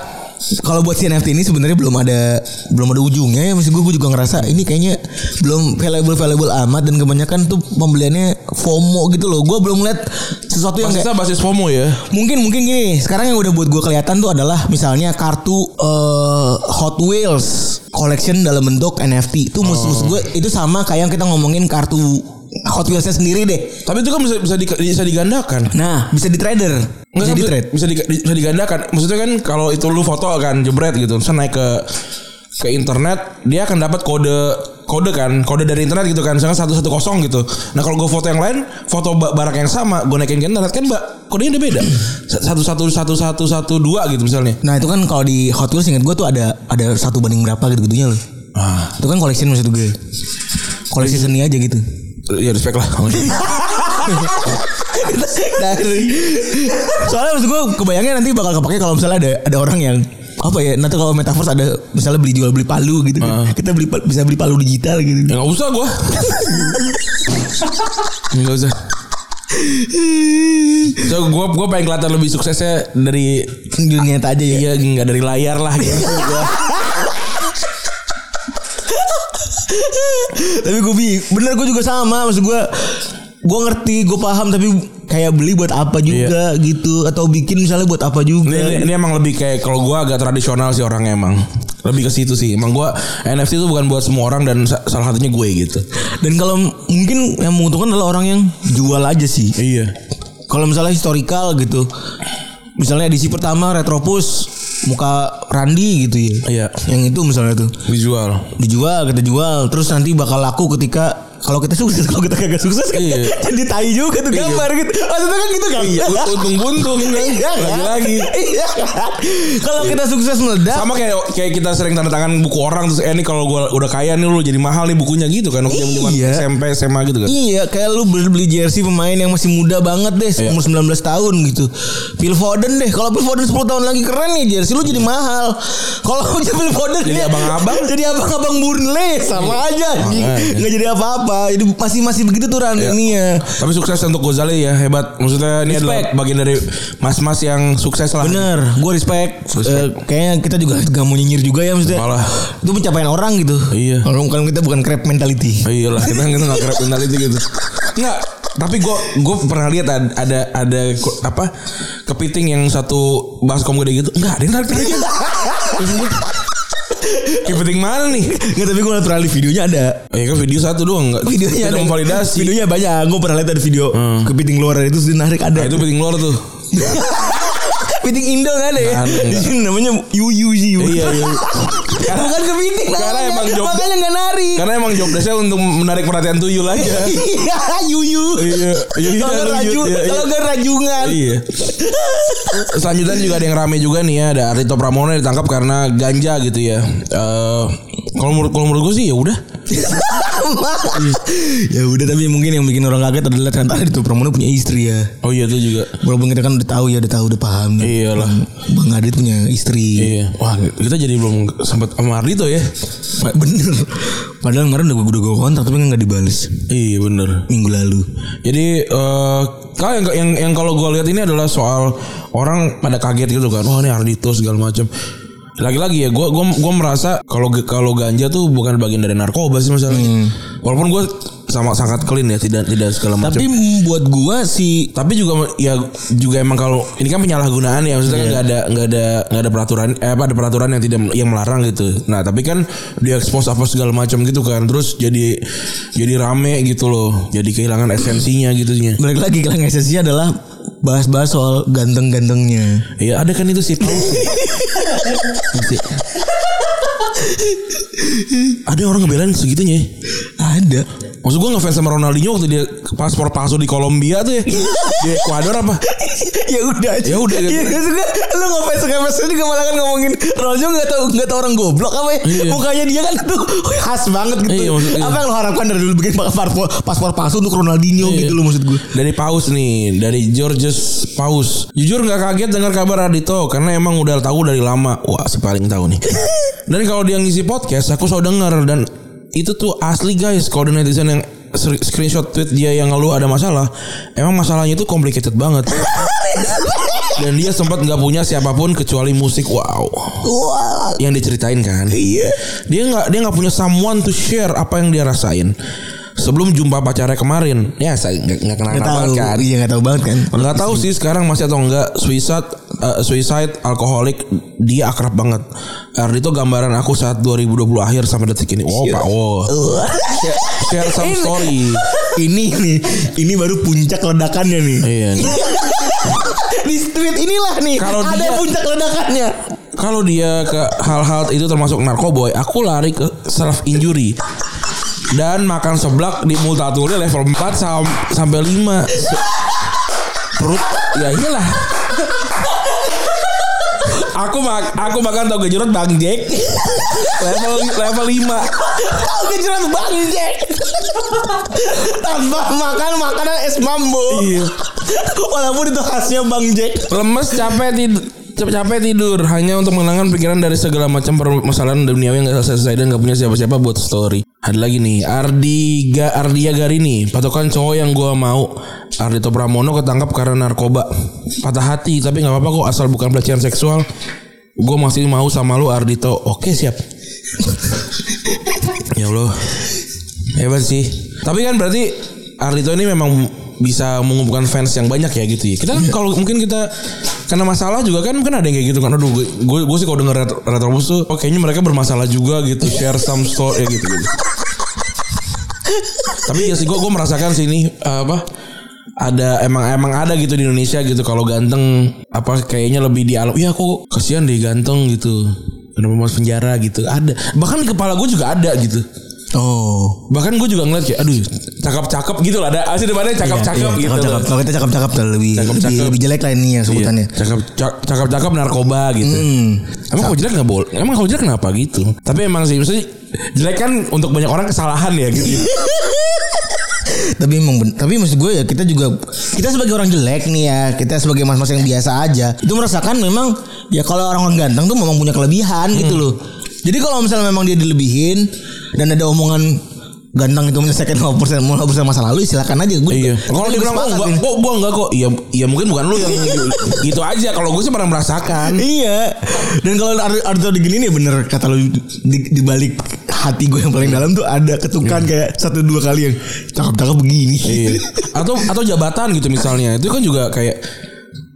kalau buat si NFT ini sebenarnya belum ada belum ada ujungnya ya. Maksud gue gue juga ngerasa ini kayaknya belum valuable valuable amat dan kebanyakan tuh pembeliannya FOMO gitu loh. Gue belum lihat sesuatu yang kayak basis FOMO ya? Mungkin mungkin gini sekarang yang udah buat gue kelihatan tuh adalah misalnya kartu eh, Hot Wheels collection dalam bentuk NFT itu maksud maksud gue itu sama kayak yang kita ngomongin kartu Hot Wheelsnya sendiri deh tapi itu kan bisa bisa, di- bisa digandakan nah bisa di trader Nggak, bisa di bisa, trade bisa, di- bisa digandakan. Maksudnya kan kalau itu lu foto kan jebret gitu, terus naik ke ke internet, dia akan dapat kode kode kan, kode dari internet gitu kan, misalnya satu satu kosong gitu. Nah kalau gue foto yang lain, foto ba- barang yang sama, gue naikin ke internet kan, mbak, kodenya udah beda, *clears throat* satu satu satu satu satu dua gitu misalnya. Nah itu kan kalau di Hot Wheels ingat gue tuh ada ada satu banding berapa gitu gitunya loh. Ah, Itu kan collection maksud gue. Koleksi seni aja gitu. Ya respect lah. Dari. Soalnya maksud gue kebayangnya nanti bakal kepake kalau misalnya ada ada orang yang apa ya nanti kalau metaverse ada misalnya beli jual beli palu gitu. Kita beli bisa beli palu digital gitu. Ya gak usah gue Gak usah. So gue gue pengen kelihatan lebih suksesnya dari dunia nyata aja ya. Iya nggak dari layar lah gitu. *laughs* Tapi gue bi bener gue juga sama maksud gue gue ngerti gue paham tapi kayak beli buat apa juga gitu atau bikin misalnya buat apa juga Ini, ini, ini emang lebih kayak kalau gue agak tradisional sih orangnya emang lebih ke situ sih. Emang gue NFT itu bukan buat semua orang dan sa- salah satunya gue gitu. dan kalau mungkin yang menguntungkan adalah orang yang jual aja sih Iya. kalau misalnya historical gitu misalnya edisi pertama Retropus muka Randi gitu ya Iya. yang itu misalnya tuh Visual. dijual kita jual terus nanti bakal laku ketika kalau kita sukses kalau kita kagak sukses kan Iya. *laughs* jadi tai juga tuh Iya. gambar gitu maksudnya kan gitu kan Iya, untung buntung kan. *laughs* Iya kan? Lagi-lagi. Iya kan? Kalau kita sukses meledak Sama kayak kayak kita sering tanda tangan buku orang terus eh ini kalau gua udah kaya nih lu jadi mahal nih bukunya gitu kan waktu zaman Iya. SMP SMA gitu kan. Iya kayak lu beli, beli jersey pemain yang masih muda banget deh Iya. Umur 19 tahun gitu Phil Foden deh Kalau Phil Foden 10 tahun lagi keren nih jersey lu jadi mahal Kalau *laughs* Phil Foden Jadi ya, abang-abang. Jadi abang-abang Burnley Sama aja anjing. Makanya. Nggak jadi apa-apa Jadi masih masih begitu tuh Ran ininya Tapi sukses untuk Gozali ya hebat. Maksudnya ini adalah bagian dari mas-mas yang sukses lah. Bener Gue respect, Respect. Eh, Kayaknya kita juga *laughs* gak mau nyinyir juga ya maksudnya Malah. Itu pencapaian orang gitu Iya. Kalau bukan kita bukan crab mentality iyalah *laughs* kita kita nggak kerap mentality gitu. Enggak. Tapi gue gue pernah lihat ada ada, ada apa kepiting yang satu baskom gede gitu. Enggak, ada yang tarik tarik. *laughs* kepiting mana nih? Nggak tapi gue pernah lihat videonya ada Oh, ya kan video satu doang enggak. videonya ada memvalidasi. videonya banyak gue pernah lihat ada video kepiting luar itu sudah narik ada Nah, itu kepiting luar tuh. *laughs* kepiting Indo nggak ada ya di sini *laughs* namanya yuyu sih Iya, iya. bukan kepiting Karena emang job- makanya nggak narik Karena emang job desknya untuk menarik perhatian tuyul aja. *laughs* iya yuyu Iya, kalau raju. Iya, iya. kalau nggak rajungan Iya. *laughs* Selanjutnya juga ada yang rame juga nih ya, ada Arito Pramono ditangkap karena ganja gitu ya. Eh kalau menurut kalau menurut gue sih ya udah. Ya udah tapi mungkin yang bikin orang kaget adalah ternyata itu Pramono punya istri ya Oh iya itu juga. walaupun kita kan udah tahu ya udah tahu udah paham Iyalah. Bang Adit punya istri Iya. Wah, kita jadi belum sempat sama Ardito ya. Bener Padahal kemarin udah gue udah gue kontak Tapi kan gak dibales Iya bener. Minggu lalu Jadi eh kalau yang yang, yang kalau gue lihat ini adalah soal orang pada kaget gitu kan. Wah ini Ardito segala macam. Lagi-lagi ya, gue gua gua merasa kalau kalau ganja tuh bukan bagian dari narkoba sih masalahnya. Walaupun gue sama sangat clean ya, tidak tidak segala macam. Tapi buat gue sih tapi juga ya juga emang kalau ini kan penyalahgunaan ya maksudnya kan nggak ada nggak ada nggak ada peraturan eh apa ada peraturan yang tidak yang melarang gitu nah tapi kan dia expose apa segala macam gitu kan terus jadi jadi rame gitu loh jadi kehilangan esensinya gitunya Balik lagi yang esensinya adalah Bahas-bahas soal ganteng-gantengnya. Ya ada kan itu sih paus ada orang ngebelain segitunya? Ya. Ada Maksud gue ngefans sama Ronaldinho waktu dia paspor palsu di Kolombia tuh ya. Di Ekuador apa? *laughs* ya udah aja. Ya udah. Ya juga lu ngefans ngefans juga malah kan ngomongin Ronaldo nggak tahu nggak tahu orang goblok apa ya. Iya. Mukanya dia kan tuh khas banget gitu. Iya, maksudnya. apa yang lo harapkan dari dulu bikin paspor paspor palsu untuk Ronaldinho Iya. gitu lo maksud gue. Dari Paus nih, dari Georges Paus. Jujur nggak kaget dengar kabar Ardito karena emang udah tahu dari lama. Wah, si paling tahu nih. *laughs* dan kalau dia ngisi podcast, aku selalu denger dan itu tuh asli guys. Kalau ada netizen yang screenshot tweet dia yang ngeluh ada masalah, emang masalahnya itu complicated banget. *laughs* dan dia sempat nggak punya siapa pun kecuali musik. Wow. Yang diceritain kan. Iya. Dia nggak dia nggak punya someone to share apa yang dia rasain. Sebelum jumpa pacarnya kemarin, ya saya nggak kenal tahu. kan. Iya nggak tahu banget kan. Nggak tahu sih sekarang masih atau enggak suicide eh, suicide alkoholik dia akrab banget. Ardito gambaran aku saat 2020 akhir sampai detik ini. Wow, Pak. Wow. Share, *laughs* share some story. ini nih, ini baru puncak ledakannya nih. Iya. nih. *laughs* Di tweet inilah nih Kalau ada dia- puncak ledakannya. Kalau dia ke hal-hal itu termasuk narkoboy, aku lari ke self injury. Dan makan seblak di multatuli level 4 sam sampai 5. Se- Perut ya iyalah. aku mak aku makan tau gejrot Bang Jack. level level 5. Tahu gejrot Bang Jack. Tanpa makan makanan es mambo. Iya. Walaupun itu khasnya Bang Jack. Lemes capek tidur capek tidur hanya untuk menenangkan pikiran dari segala macam permasalahan duniawi yang gak selesai dan gak punya siapa-siapa buat story. Ada lagi nih Ardi Ga Ardia Garini patokan cowok yang gua mau. Ardito Pramono ketangkap karena narkoba. Patah hati tapi nggak apa-apa kok asal bukan pelecehan seksual. Gue masih mau sama lu Ardito. Oke siap. *laughs* Ya Allah. Hebat sih. Tapi kan berarti Ardito ini memang bisa mengumpulkan fans yang banyak ya gitu ya. Kita kan kalau mungkin kita karena masalah juga kan mungkin ada yang kayak gitu kan. Aduh gue gue, sih kalau denger retro, retrobus tuh oh, kayaknya mereka bermasalah juga gitu share some story ya gitu gitu. Tapi ya sih gue gue merasakan sih ini eh, apa ada emang emang ada gitu di Indonesia gitu kalau ganteng apa kayaknya lebih di alam ya kok kasihan deh ganteng gitu kenapa masuk penjara gitu ada. Bahkan di kepala gue juga ada gitu Oh. bahkan gue juga ngeliat kayak aduh cakep-cakep gitu lah ada asli depannya cakep-cakep Iya, gitu Cakep-cakep. Kalau kita cakep-cakep tuh lebih, Cakep-cakep. lebih lebih jelek lah ini ya sebutannya. Iya, cakep cak- cakep-cakep narkoba gitu. Hmm. Emang kalau jelek nggak boleh? Emang kalau jelek kenapa gitu? Tapi emang sih maksudnya jelek kan untuk banyak orang kesalahan ya gitu. *laughs* tapi emang tapi maksud gue ya kita juga kita sebagai orang jelek nih ya kita sebagai mas-mas yang biasa aja itu merasakan memang ya kalau orang orang ganteng tuh memang punya kelebihan gitu loh jadi kalau misalnya memang dia dilebihin dan ada omongan ganteng itu menyelesaikan 50% 50% masa lalu silakan aja gue iya. Kalau gue dibilang oh, enggak, ini. kok gua enggak kok. Iya, iya mungkin bukan lu yang gitu *laughs* aja. Kalau gue sih pernah merasakan. Iya. Dan kalau Ar- Arto digini nih bener kata lu di, di balik hati gue yang paling dalam tuh ada ketukan kayak satu dua kali yang cakep-cakep begini. Iya. *laughs* Atau atau jabatan gitu misalnya. Itu kan juga kayak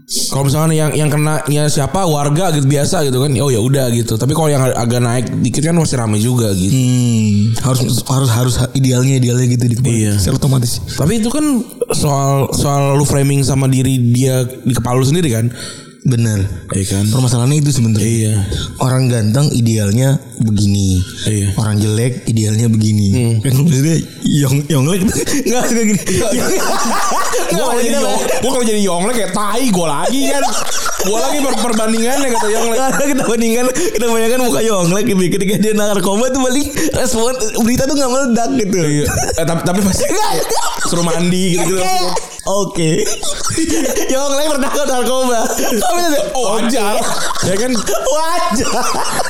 kalau misalnya yang yang kenanya siapa warga gitu biasa gitu kan. Oh ya udah gitu. Tapi kalau yang agak naik dikit kan masih rame juga gitu. Hmm, harus harus harus idealnya idealnya gitu di Iya. Secara otomatis. Tapi itu kan soal soal lu framing sama diri dia di kepala lu sendiri kan. Bener. Iya kan? Permasalahannya itu sebenarnya. Iya. Orang ganteng idealnya begini. Iya. Hmm. Orang jelek idealnya begini. Kan maksudnya yong yonglek enggak kayak gini. Gue kalau jadi Yong, gue kalau jadi Yonglek kayak tai gue lagi kan. Gue lagi per perbandingannya kata Yonglek. Karena kita bandingkan kita bandingkan muka Yonglek gitu ketika dia narkoba tuh paling respon berita tuh nggak meledak gitu. Iya. Eh, tapi tapi pasti suruh mandi gitu gitu. Oke. *laughs* Yonglek tertangkap narkoba. Tapi Oh wajar. ya kan. *laughs* wajar.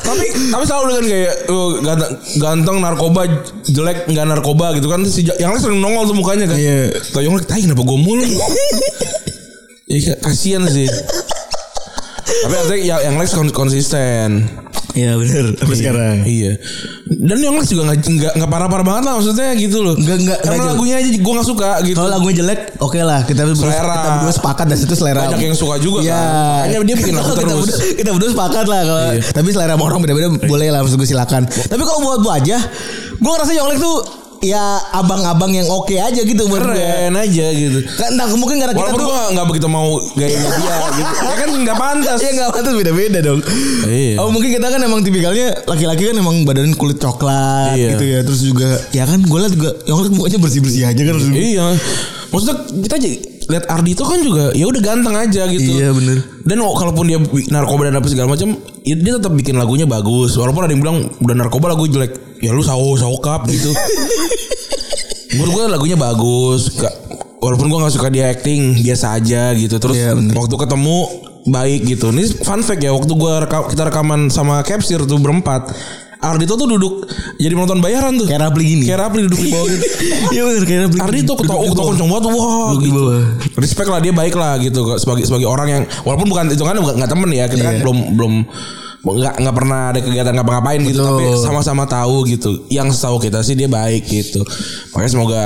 Tapi tapi selalu dengan kayak oh, ganteng, ganteng narkoba jelek nggak narkoba gitu kan si yang lain sering nongol tuh mukanya kan. Iya. Tuh Yonglek tai kenapa gue mulu? *laughs* Iya kasihan sih. Tapi artinya yang, yang kon- konsisten. Iya benar. Sampai sekarang. Iya. Dan yang juga nggak nggak nggak parah-parah banget lah maksudnya gitu loh. Nggak- nggak- Karena jelek. lagunya aja gue nggak suka gitu. Kalau lagunya jelek, oke lah kita berdua, Selera. kita berdua sepakat dan situ selera. Banyak yang suka juga Iya. kan. Makanya dia bikin lagu *laughs* kita terus. Berdua, kita berdua sepakat lah kalau. Iya. Tapi selera orang beda-beda boleh lah maksud gue silakan. Tapi kalau buat gua aja, gua ngerasa Yonglek tuh ya abang-abang yang oke aja gitu buat gue. Keren aja gitu. Kan entah mungkin karena kita Walaupun tuh gue nggak begitu mau gayanya dia gitu. *laughs* Ya kan nggak pantas. Ya nggak pantas beda-beda dong. Iya. Oh mungkin kita kan emang tipikalnya laki-laki kan emang badan kulit coklat Iya. gitu ya. Terus juga ya kan gue liat juga Yonglek mukanya bersih-bersih aja kan. gue. Iya. Maksudnya kita jadi lihat Ardi itu kan juga ya udah ganteng aja gitu. Iya, bener. Dan oh, kalaupun dia narkoba dan apa segala macam, ya dia tetap bikin lagunya bagus. Walaupun ada yang bilang udah narkoba lagu jelek. Ya lu sawo sawokap gitu. Menurut gue lagunya bagus. Gak, walaupun gue nggak suka dia acting biasa aja gitu. Terus Iya, bener. waktu ketemu baik gitu. Ini fun fact ya waktu gua reka- kita rekaman sama Capsir tuh berempat. Ardito tuh duduk jadi penonton bayaran tuh. Kayak Rapli gini. Kayak Rapli duduk di bawah gitu. *laughs* Iya bener kayak Rapli. Ardi tuh ketua Duduk di ketua bawah. kenceng banget wah Duduk di gitu. bawah. Respect lah dia baik lah gitu sebagai sebagai orang yang walaupun bukan itu kan nggak temen ya kita kan Iya. belum belum nggak nggak pernah ada kegiatan ngapa-ngapain gitu Betul. tapi sama-sama tahu gitu. Yang setahu kita sih dia baik gitu. Makanya semoga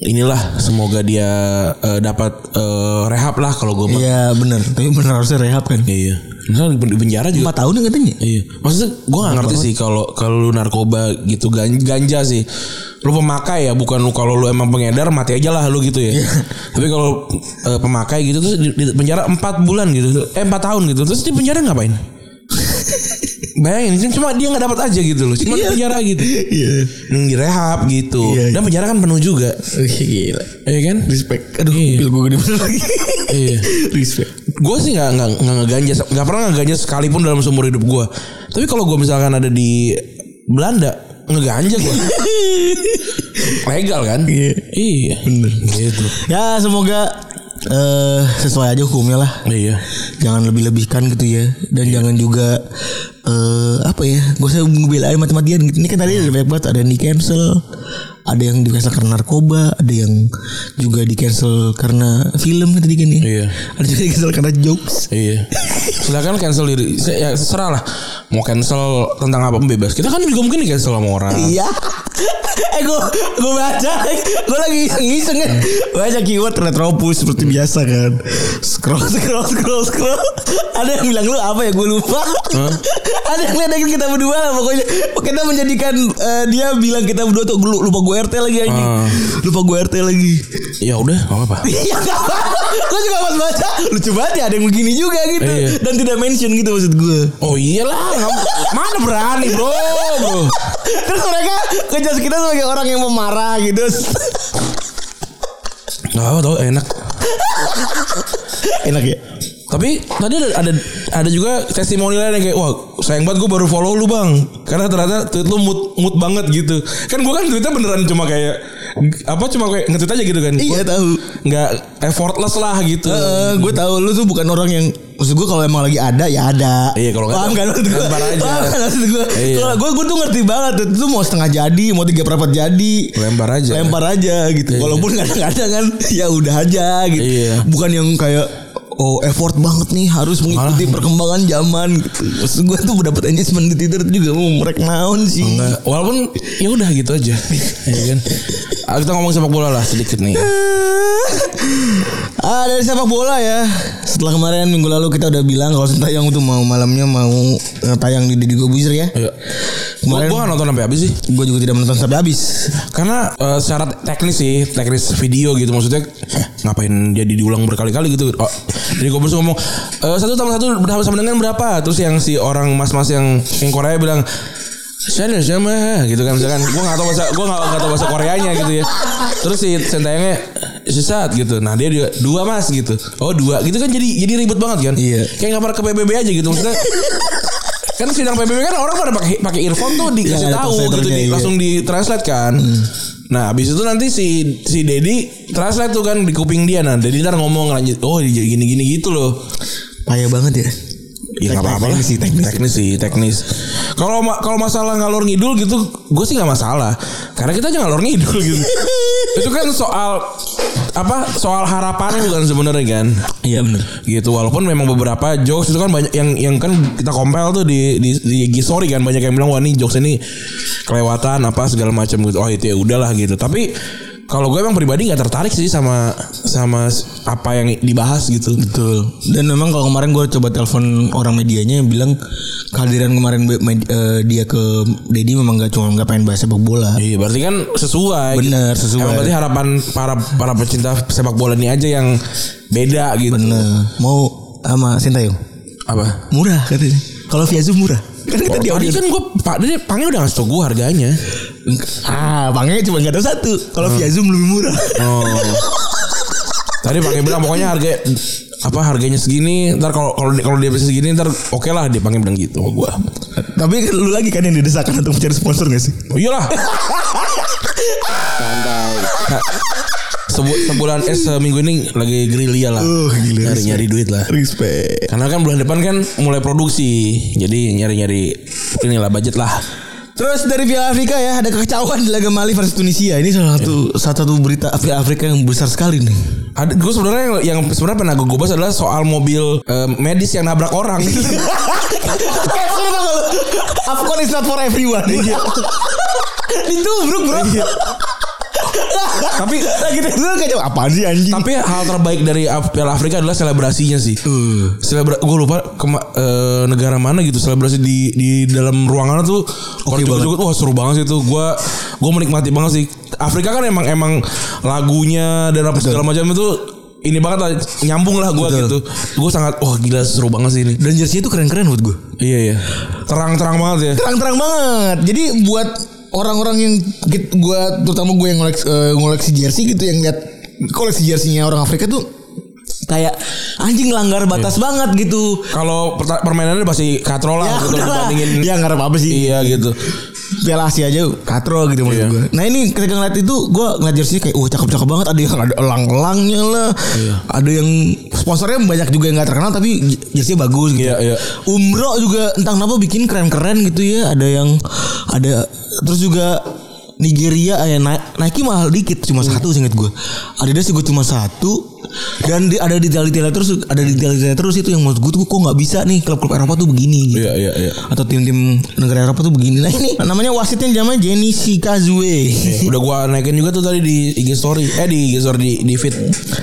inilah semoga dia eh, dapat eh, rehab lah kalau gue Iya bener. Tapi bener harusnya rehab kan? Iya. Misalnya di, di penjara juga. Empat tahun ya katanya? Iya, maksudnya gue gak ngerti sih kalau kalau lu narkoba gitu gan- ganja sih, lu pemakai ya bukan lu kalau lu emang pengedar mati aja lah lu gitu ya. Tapi kalau eh, pemakai gitu terus di, di penjara 4 bulan gitu, eh 4 tahun gitu, terus di penjara ngapain? *laughs* Bayangin cuma dia nggak dapat aja gitu loh. Cuma Iya. penjara gitu. Iya. Yang direhab gitu. Iya. Dan penjara kan penuh juga. Gila. Iya kan? Respect. Aduh, Iya. pil gue gede bener lagi. Iya. *laughs* Respect. Gue sih nggak nggak nggak ngeganja, nggak pernah ngeganja sekalipun dalam seumur hidup gue. Tapi kalau gue misalkan ada di Belanda ngeganja gue. *laughs* Legal kan? Iya. Iya. Bener. Gitu. Ya semoga eh sesuai aja hukumnya lah. Iya. Jangan lebih-lebihkan gitu ya Dan jangan juga eh Apa ya Gue saya ngebelain mati-matian gitu Ini kan tadi ada banyak banget Ada yang di cancel Ada yang di cancel karena narkoba Ada yang juga di cancel karena film kan tadi kan ya Iya. Ada juga di cancel karena jokes Iya. Silakan cancel diri. Ya serah lah. Mau cancel tentang apa pun bebas. Kita kan juga mungkin di cancel sama orang. Iya Eh gue Gue baca Gue lagi iseng-iseng kan Baca keyword Retropus Seperti biasa kan. Scroll scroll scroll scroll. Ada yang bilang lu apa ya? Gue lupa. Ada yang ledekin kita berdua lah Pokoknya. Kita menjadikan eh, Dia bilang kita berdua tuh lu- Lupa gue RT lagi anjing. Ah. Lupa gue RT lagi. Ya udah. Iya gak apa Gue juga pas baca Lucu banget ya Ada yang begini juga gitu. Iya. Dan tidak mention gitu maksud gue Oh iyalah, mana berani bro, bro. Terus mereka Ngejudge kita sebagai orang yang pemarah gitu apa tau enak. Enak ya Tapi tadi ada ada, ada juga testimoni lain yang kayak wah sayang banget gue baru follow lu bang karena ternyata tweet lu mood mood banget gitu kan gue kan tweetnya beneran cuma kayak apa cuma kayak nge-tweet aja gitu kan Iya, Gua tahu. nggak effortless lah gitu Eh, gue tahu lu tuh bukan orang yang maksud gue kalau emang lagi ada ya ada. Iya, kalau nggak Paham kan maksud gue? lempar aja. Paham kan maksud gue? Iya. Kalau gue gue tuh ngerti banget itu tuh mau setengah jadi, mau tiga perempat jadi. Lempar aja. Lempar aja gitu. Iya. Walaupun kadang-kadang kan *laughs* ya udah aja gitu. Iya. Bukan yang kayak Oh effort banget nih harus mengikuti perkembangan zaman gitu. Maksud gue tuh dapat engagement di Twitter tuh juga mau mereka naon sih. Nggak, walaupun ya udah gitu aja *laughs* ya kan Ah, kita ngomong sepak bola lah sedikit nih *laughs* Ah dari sepak bola ya. Setelah kemarin minggu lalu kita udah bilang kalau Sintayong tuh mau malamnya mau eh, tayang di Deddy Gobuser ya. Gue Kemarin- gue nonton sampai habis sih Gue juga tidak menonton sampai habis. Karena eh, secara teknis sih, teknis video gitu maksudnya eh, ngapain jadi diulang berkali-kali gitu. Oh, jadi gue bisa ngomong eh, satu tambah satu berapa sama dengan berapa? Terus yang si orang mas-mas yang yang Korea bilang saya sama gitu kan misalkan. Gue nggak tahu bahasa gue nggak nggak tahu bahasa Koreanya gitu ya. Terus si sentayangnya sesat gitu. Nah dia juga dua mas gitu. Oh dua. Gitu kan jadi jadi ribet banget kan? Iya. kayak nggak pernah ke PBB aja gitu maksudnya kan sidang PBB kan orang pada pakai pakai earphone tuh dikasih Iya, ada tahu gitu di, iya. langsung di translate kan. Nah, habis itu nanti si si Dedi translate tuh kan di kuping dia nah. Dedi ntar ngomong lanjut, "Oh, gini-gini gitu loh." Payah banget ya. Ya nggak apa-apa lah. Sih, teknis. teknis sih, teknis. Kalau ma- kalau masalah ngalor ngidul gitu, gue sih nggak masalah. Karena kita aja ngalor ngidul gitu. *laughs* itu kan soal apa? Soal harapannya bukan sebenarnya kan. Iya benar. gitu walaupun memang beberapa jokes itu kan banyak yang yang kan kita compile tuh di di, di IG story kan banyak yang bilang wah ini jokes ini kelewatan apa segala macam gitu oh itu ya udahlah gitu tapi kalau gue emang pribadi nggak tertarik sih sama sama apa yang dibahas gitu Betul. Dan memang kalau kemarin gue coba telepon orang medianya yang bilang kehadiran kemarin eh, dia ke Dedi memang gak cuma nggak pengen bahas sepak bola. Iya berarti kan sesuai Bener, sesuai. Emang berarti harapan para para pecinta sepak bola ini aja yang beda gitu Bener. Mau sama Sintayong Apa? murah katanya. Kalau via Zoom murah. Kan kita di kan gue Pak dia Pangnya udah ngasih tau gue harganya Ah, bangnya cuma nggak ada satu. Kalau via Zoom lebih murah. Oh. *laughs* Tadi pakai bilang pokoknya harga apa harganya segini ntar kalau kalau kalau dia bisa segini ntar oke lah dia pakai bilang gitu sama gua Tapi lu lagi kan yang didesakan untuk mencari sponsor gak sih? oh iyalah Nah, sebu- sebulan eh seminggu ini lagi gerilya lah Oh, gila. nyari nyari duit lah Respect. karena kan bulan depan kan mulai produksi jadi nyari nyari inilah budget lah Terus dari Piala Afrika ya ada kekacauan di laga Mali versus Tunisia. Ini salah satu salah satu berita Piala Afrika yang besar sekali nih. ada gue sebenarnya yang, yang sebenarnya pernah gue bahas adalah soal mobil eh, medis yang nabrak orang *laughs* Afcon is not for everyone. Iya. Ditubruk bro. Tapi Lagi dulu kayak apaan sih anjing? Tapi hal terbaik dari Piala Afrika adalah selebrasinya sih. Uh. Selebra gue lupa kema- eh, negara mana gitu selebrasi di di dalam ruangan tuh Oke orang joget wah seru banget sih itu. Gua gua menikmati banget sih. Afrika kan emang emang lagunya dan apa segala macam itu ini banget lah nyambung lah gue gitu. Gue sangat wah gila seru banget sih ini. Dan jersey itu keren-keren buat gue. Iya iya. Terang-terang banget ya. Terang-terang banget. Jadi buat orang-orang yang gue terutama gue yang ngoleksi, eh, ngoleksi jersey gitu yang lihat koleksi jersinya orang Afrika tuh kayak anjing langgar batas banget gitu. Kalau permainannya pasti katro lah Ya gitu dibandingin. Ya nggak ada apa-apa sih. Iya gitu. Piala Asia aja katro gitu maksud Iya. gue. Nah ini ketika ngeliat itu gue ngeliat jersey kayak wah cakep-cakep banget. Ada yang ada elang-elangnya lah. Iya. Ada yang sponsornya banyak juga yang gak terkenal tapi jersey bagus gitu. Iya, iya. Umroh juga entah kenapa bikin keren-keren gitu ya. Ada yang ada terus juga Nigeria Ni- Nike mahal dikit cuma Hmm. satu seinget gue. Adidas juga cuma satu dan di, ada di detail terus ada di detail terus itu yang menurut gue tuh kok nggak bisa nih klub-klub Eropa tuh begini gitu Iya iya iya. atau tim-tim negara Eropa tuh begini. Nah ini namanya wasitnya namanya Jenny Shikazue. Udah gua naikin juga tuh tadi di IG story. Eh di IG story di, di feed.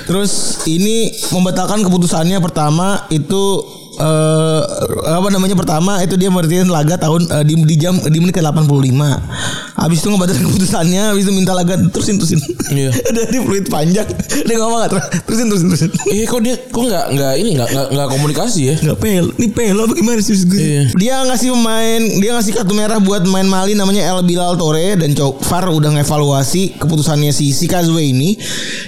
Terus ini membatalkan keputusannya pertama itu eh apa namanya pertama itu dia mertiin laga tahun eh, di, di jam di menit ke 85. Habis itu ngebatalkan keputusannya, habis itu minta laga terusin terusin. Iya. *laughs* Udah di fluid panjang. Dia ngomong nggak terusin terusin terusin. Iya kok dia kok nggak nggak ini nggak nggak nggak komunikasi ya? Nggak pel, ini pel apa gimana sih gue? Iya. Dia ngasih pemain, dia ngasih kartu merah buat pemain Mali namanya El Bilal Tore dan Cok VAR udah ngevaluasi keputusannya si Sikazwe ini.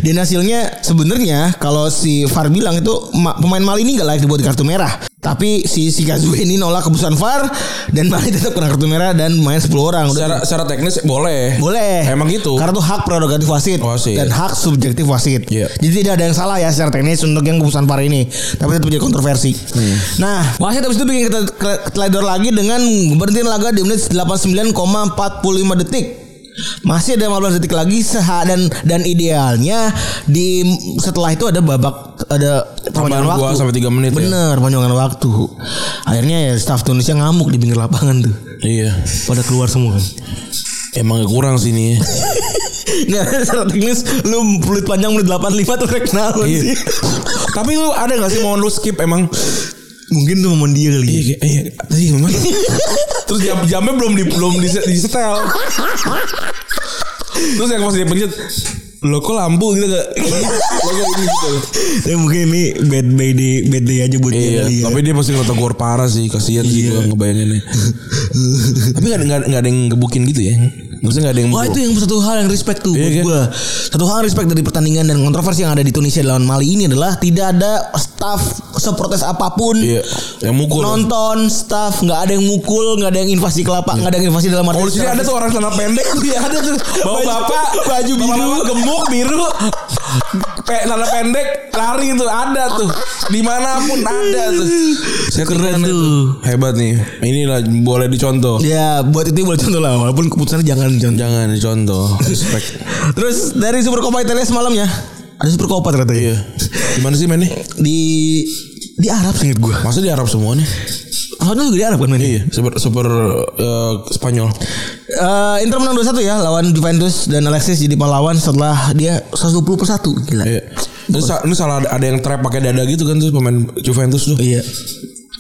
Dan hasilnya sebenarnya kalau si VAR bilang itu ma- pemain Mali ini nggak layak dibuat kartu merah. Tapi si Sikazwe ini nolak keputusan VAR dan *laughs* Mali tetap kena kartu merah dan main 10 orang. Udah Secara secara teknis boleh. boleh. Emang gitu. Karena itu hak prerogatif wasit, Wasit. dan hak subjektif wasit. Iya. Jadi tidak ada yang salah ya secara teknis untuk yang keputusan VAR ini. Tapi tetap jadi kontroversi. Hmm. Nah, wasit habis itu bikin teledor lagi dengan berhentiin laga di menit 89,45 detik. Masih ada 15 detik lagi seha dan dan idealnya di setelah itu ada babak ada perpanjangan waktu sampai tiga menit ya. Bener, perpanjangan waktu. Akhirnya ya staff Indonesia ngamuk di pinggir lapangan tuh. Iya. Pada keluar semua kan. Emang kurang sini. *laughs* Nggak secara teknis lu peluit panjang menit 85 tuh reknal Iya. sih. *laughs* Tapi lu ada gak sih mau lu skip emang? Mungkin tuh momen dia kali. Iya, kayak- iya, tadi memang. *laughs* Terus jam jamnya belum di belum di, di setel. Terus yang pas dia pencet lo kok lampu gitu gak? Lo kok ini gitu. Ya mungkin ini bad day day, bad day aja buat dia Iya, kali ya. tapi dia pasti ngetok gor parah sih, kasihan sih Iya. gua ngebayanginnya. *laughs* tapi gak, ada- gak, gak ada yang gebukin gitu ya. Maksudnya gak ada yang Wah itu yang satu hal yang respect tuh Iya, buat kan? gua. Satu hal yang respect dari pertandingan dan kontroversi yang ada di Tunisia lawan Mali ini adalah tidak ada staff seprotes apa pun. Iya, yang mukul. Nonton staff nggak ada yang mukul, nggak ada yang invasi ke lapangan, nggak ada yang invasi dalam arti Oh ada tuh orang celana pendek *laughs* Iya ada tuh Bawa Baju- bapak baju biru. gemuk biru Pe, celana pendek Lari tuh ada tuh. Di mana pun ada tuh. Saya Keren tuh. Hebat nih. Ini lah boleh dicontoh. Ya buat itu boleh contoh lah walaupun keputusannya jangan contoh. Jangan dicontoh. Respect. *laughs* Terus dari Super Copa Italia semalamnya ada Super Copa ternyata ya. Iya. Gimana sih mainnya? Di di Arab sih gue. Masa di Arab semua Soalnya juga di Arab kan mainnya. Iya Super, super eh, Spanyol Eh, Inter menang 2-1 ya lawan Juventus dan Alexis jadi pahlawan setelah dia 120 per 1 gila. Iya Terus ini salah ada, ada yang trap pakai dada gitu kan tuh pemain Juventus tuh. Iya.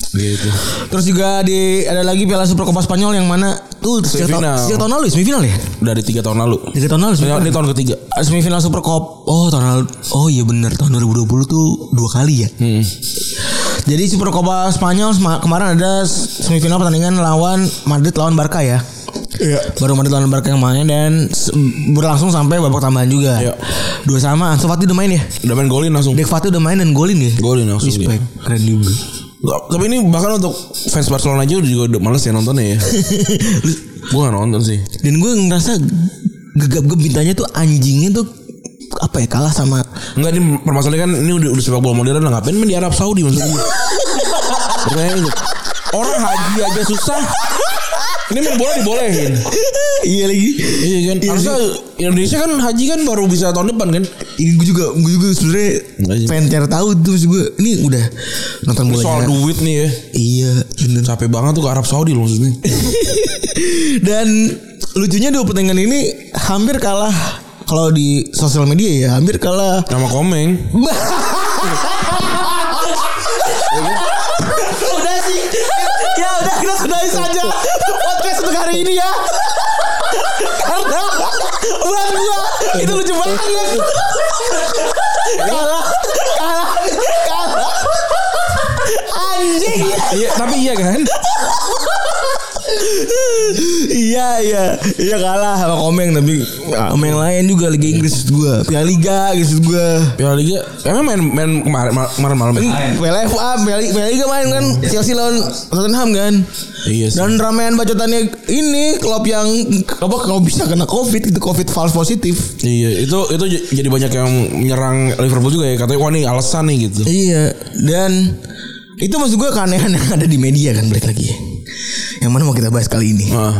Gitu. Terus juga di ada lagi Piala Super Copa Spanyol yang mana tuh sejak, Semifinal. sejak tahun lalu ya, semifinal ya? Dari tiga tahun lalu. Tiga tahun lalu semifinal. ini tahun ketiga. Semifinal Super Cup. Oh tahun lalu. Oh iya bener tahun 2020 tuh dua kali ya. Hmm. Jadi Super Copa Spanyol kemarin ada semifinal pertandingan lawan Madrid lawan Barca ya. Iya. Baru Madrid lawan Barca yang main dan berlangsung sampai babak tambahan juga. Iya. Dua sama. Ansu Fati udah main ya. Udah main golin langsung. Dek Fati udah main dan golin ya. Golin langsung Respect. Keren juga. Tapi ini bahkan untuk fans Barcelona aja juga udah males ya nontonnya ya. *laughs* gue gak nonton sih. dan gue ngerasa gegap gempitanya tuh anjingnya tuh apa ya kalah sama Enggak ini permasalahannya kan ini udah, udah sepak bola modern lah ngapain main di Arab Saudi maksudnya. *laughs* Orang haji aja susah. Ini main bola dibolehin. iya lagi Iya kan. Harusnya Indonesia kan haji kan baru bisa tahun depan kan. ini gue juga gue juga sebenarnya Enggak sih. pengen cari tahu tuh maksud gue ini udah nonton bola soal duit nih ya. iya bener Capek banget tuh ke Arab Saudi loh maksudnya. *laughs* dan lucunya dua pertandingan ini hampir kalah kalau di sosial media ya hampir kalah Nama Komeng. *laughs* kalah. Kalah. Kalah. Anjing iya tapi iya kan? Iya iya kalah sama Komeng tapi sama yang lain juga Liga Inggris gua Piala Liga gitu gua Piala Liga emang main main kemarin kemarin malam ya? Piala FA Piala Liga main kan Chelsea lawan Tottenham kan Iya sih. dan ramean bacotannya ini klub yang apa kalau bisa kena covid itu covid false positif Iya, itu itu jadi banyak yang menyerang Liverpool juga ya. Katanya wah nih alasan nih gitu. iya dan itu maksud gue keanehan yang ada di media kan balik lagi ya yang mana mau kita bahas kali ini Heeh.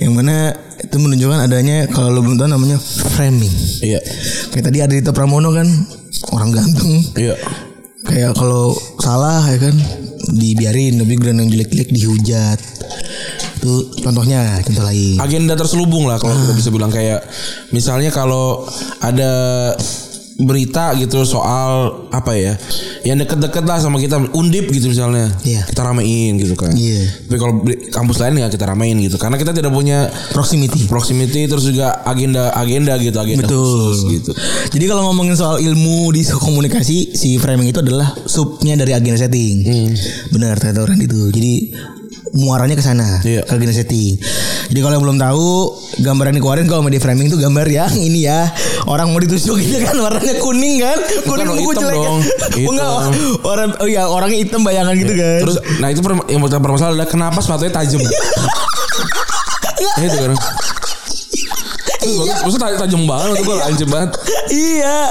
Yang mana itu menunjukkan adanya kalau lo belum tahu namanya framing. Iya. kayak tadi ada Dito Pramono kan orang ganteng. Iya. kayak kalau salah ya kan dibiarin tapi gue yang jelek-jelek dihujat. Itu contohnya contoh lain. Agenda terselubung lah kalau kita bisa bilang. Kayak misalnya kalau ada berita gitu soal apa ya yang deket-deket lah sama kita undip gitu misalnya Iya. kita ramein gitu kan Iya. tapi kalau kampus lain ya kita ramein gitu karena kita tidak punya proximity proximity terus juga agenda agenda gitu agenda Betul. khusus gitu Jadi kalau ngomongin soal ilmu di *laughs* komunikasi, si framing itu adalah subnya dari agenda setting. Benar kata orang itu. Jadi muaranya ke sana, Iya. ke setting. Jadi kalau yang belum tahu, gambar yang dikeluarin kalau media framing itu gambar yang ini ya. Orang mau ditusuk itu kan warnanya kuning kan? Kuning Bukan, buku hitam jelek. dong. Oh, enggak, Hitam. orang oh ya orangnya hitam bayangan gitu kan. terus nah itu per- yang pertama permasalahan adalah kenapa sepatunya tajam itu kan Iya. Maksudnya taj- tajam banget Gue lancip banget iya.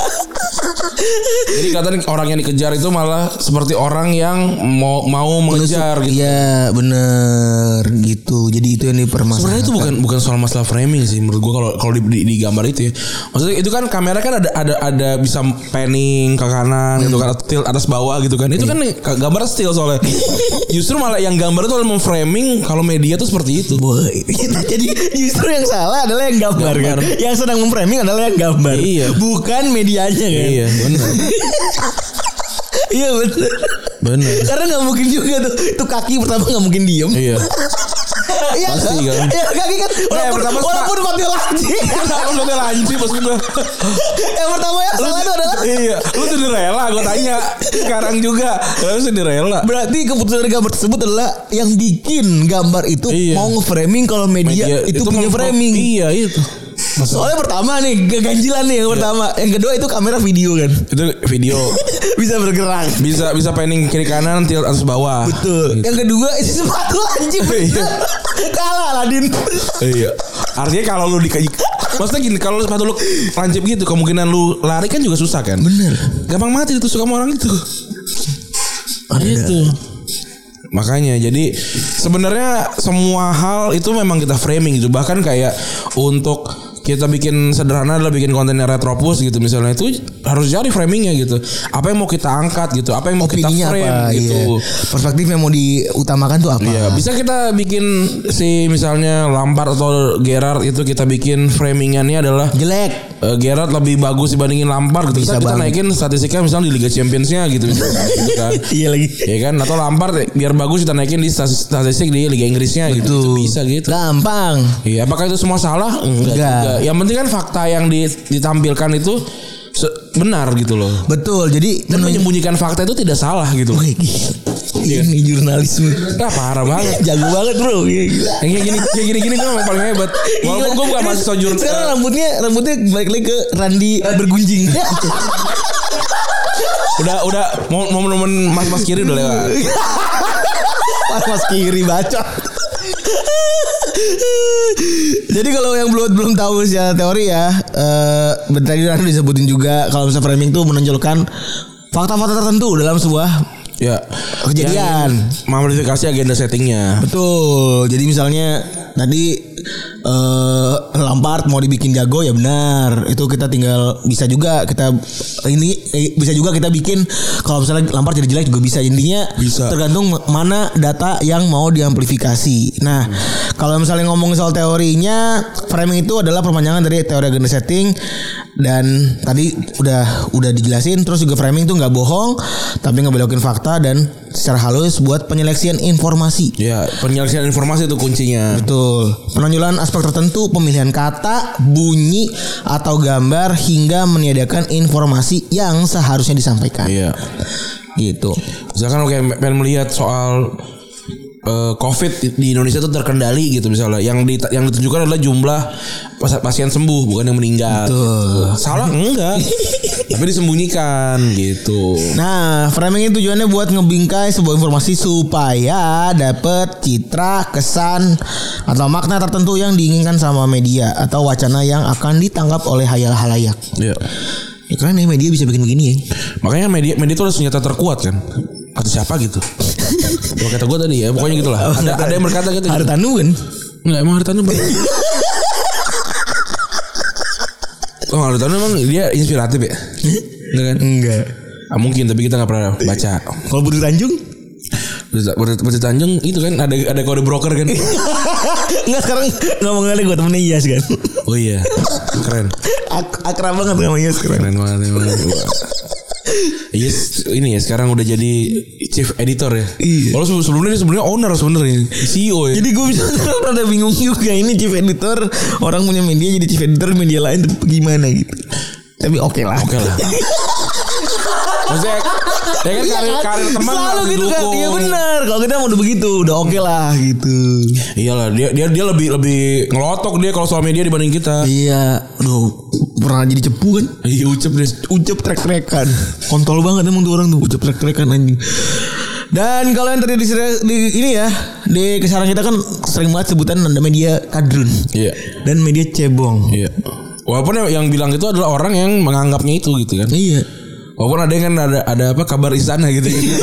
Jadi katanya orang yang dikejar itu malah seperti orang yang mau mau mengejar gitu. Iya, bener gitu. Jadi itu yang dipermasalahkan. Sebenarnya itu bukan bukan soal masalah framing sih menurut gua kalau kalau di, di, di gambar itu ya. Maksudnya itu kan kamera kan ada ada ada bisa panning ke kanan gitu kan atau tilt atas bawah gitu kan. Itu kan nih, gambar still soalnya. Justru malah yang gambar itu memframing kalau media tuh seperti itu. Boy, *laughs* jadi justru yang salah adalah yang gambar, Gambar. kan. Yang sedang memframing adalah yang gambar. Iya. Bukan medianya kan. Iya, benar. Iya bener. *laughs* Benar. Karena nggak mungkin juga tuh itu kaki pertama nggak mungkin diem. Iya. *laughs* Iya Pasti kan? kan. Iya kaki kan. Walaupun, pertama walaupun mati lagi. *laughs* Aku udah lanjut pas gua. yang pertama yang salah itu adalah Iya, lu Cinderella gue tanya. Sekarang juga. Lu Cinderella. Berarti keputusan gambar tersebut adalah yang bikin gambar itu Iya. mau nge-framing kalau media, Media itu, punya mem- framing. Iya, itu. Soalnya pertama nih keganjilan nih yang Iya. pertama, yang kedua itu kamera video kan. Itu video *laughs* Bisa bergerak. bisa bisa panning kiri kanan tilt atas bawah. Betul. Yang kedua isi sepatu anjing. Iya. Kalah Ladin. Iya. Artinya kalau lu di Maksudnya gini, kalau sepatu lu lancip gitu, kemungkinan lu lari kan juga susah kan? Bener. Gampang mati ditusuk sama orang itu. Gitu. Makanya jadi sebenarnya semua hal itu memang kita framing gitu. Bahkan kayak untuk kita bikin sederhana adalah bikin kontennya retropus gitu misalnya itu harus jadi framingnya gitu. Apa yang mau kita angkat gitu, apa yang mau kita Opininya frame apa? gitu. Iya. Perspektif yang mau diutamakan tuh apa? Iya, bisa kita bikin si misalnya Lampard atau Gerrard itu kita bikin framingannya adalah Jelek. eh, Gerrard lebih bagus dibandingin Lampard gitu. Bisa kita banget. naikin statistiknya misalnya di Liga Championsnya gitu, misalnya, gitu kan. *laughs* Iya lagi. Ya kan atau Lampard biar bagus kita naikin di statis- statistik di Liga Inggrisnya gitu. Itu bisa gitu. Gampang. Iya, apakah itu semua salah? Enggak, Enggak. juga. Yang penting kan fakta yang di- ditampilkan itu benar gitu loh. Betul. Jadi Dan menyembunyikan fakta itu tidak salah gitu. Wih, gila. Ini jurnalisme. Nah, parah banget. *laughs* Jago banget bro. Iya. Yang kayak gini kayak gini gini gue memang paling hebat. Walaupun gue bukan mahasiswa jurnal. Sekarang rambutnya rambutnya balik lagi ke Randi bergunjing. *laughs* udah udah mau mau momen mas mas kiri udah lewat. *laughs* Pas mas kiri bacot. Jadi kalau yang belum belum tahu secara teori ya, eh tadi udah disebutin juga kalau misalnya framing tuh menonjolkan fakta-fakta tertentu dalam sebuah Ya. Kejadian. Yang Memodifikasi agenda settingnya. Betul. Jadi misalnya tadi eh Lampard mau dibikin jago ya benar. Itu kita tinggal bisa juga kita ini eh, bisa juga kita bikin kalau misalnya Lampard jadi jelek juga bisa. Intinya Bisa. tergantung mana data yang mau diamplifikasi. Nah, kalau misalnya ngomongin soal teorinya, framing itu adalah perpanjangan dari teori agenda setting dan tadi udah udah dijelasin terus juga framing itu nggak bohong tapi ngebelokin fakta dan secara halus buat penyeleksian informasi. Ya, penyelesaian informasi itu kuncinya. Betul. Penonjolan aspek tertentu, pemilihan kata, bunyi atau gambar hingga menyediakan informasi yang seharusnya disampaikan. Iya. Gitu. Misalkan kayak pengen melihat soal eh, COVID di Indonesia itu terkendali gitu misalnya. Yang di, yang ditunjukkan adalah jumlah pas- pasien sembuh bukan yang meninggal. Tuh. Salah enggak. *laughs* Tapi disembunyikan gitu. Nah, framing ini tujuannya buat ngebingkai sebuah informasi supaya dapet citra, kesan, atau makna tertentu yang diinginkan sama media atau wacana yang akan ditangkap oleh hayal halayak. Iya. Ya kan nih media bisa bikin begini ya. Makanya media media itu harus senjata terkuat kan. Kata siapa gitu. Kalau kata gue tadi ya, pokoknya gitulah. Ada ada yang berkata gitu. Hartanu kan? Enggak emang Haritanu bener. *laughs* Oh Haritanu emang dia inspiratif ya? Enggak kan? Enggak. Ah, mungkin tapi kita nggak pernah baca. Kalau Budi Tanjung? Budi Tanjung itu kan ada ada kode broker kan? *laughs* Enggak sekarang ngomong kali gue temennya Iyas kan. Oh iya, keren, Ak akrab banget sama Iyas keren. keren banget. Yes, ini ya sekarang udah jadi chief editor ya. Iya. Kalau sebelum- sebelumnya dia sebenarnya owner sebenarnya, CEO ya. Jadi gue bisa rada bingung juga ini chief editor orang punya media jadi chief editor media lain gimana gitu. Tapi oke lah. Oke lah. *laughs* Maksudnya, ya kan karir, karir teman Selalu harus gitu kan. Iya benar. Kalau kita mau udah begitu udah oke lah gitu. Iyalah dia dia dia lebih lebih ngelotok dia kalau soal media dibanding kita. Iya. Aduh pernah jadi cepu kan. Iya ucap dia. Ucap trek-trekan. Kontol banget emang tuh orang tuh ucap trek-trekan anjing. Dan kalau yang tadi di, di ini ya di kesalahan kita kan sering banget sebutan ada media kadrun Iya. dan media cebong. Iya. Walaupun yang bilang itu adalah orang yang menganggapnya itu gitu kan. Iya. Walaupun ada yang kan ada ada apa kabar istana gitu. gitu.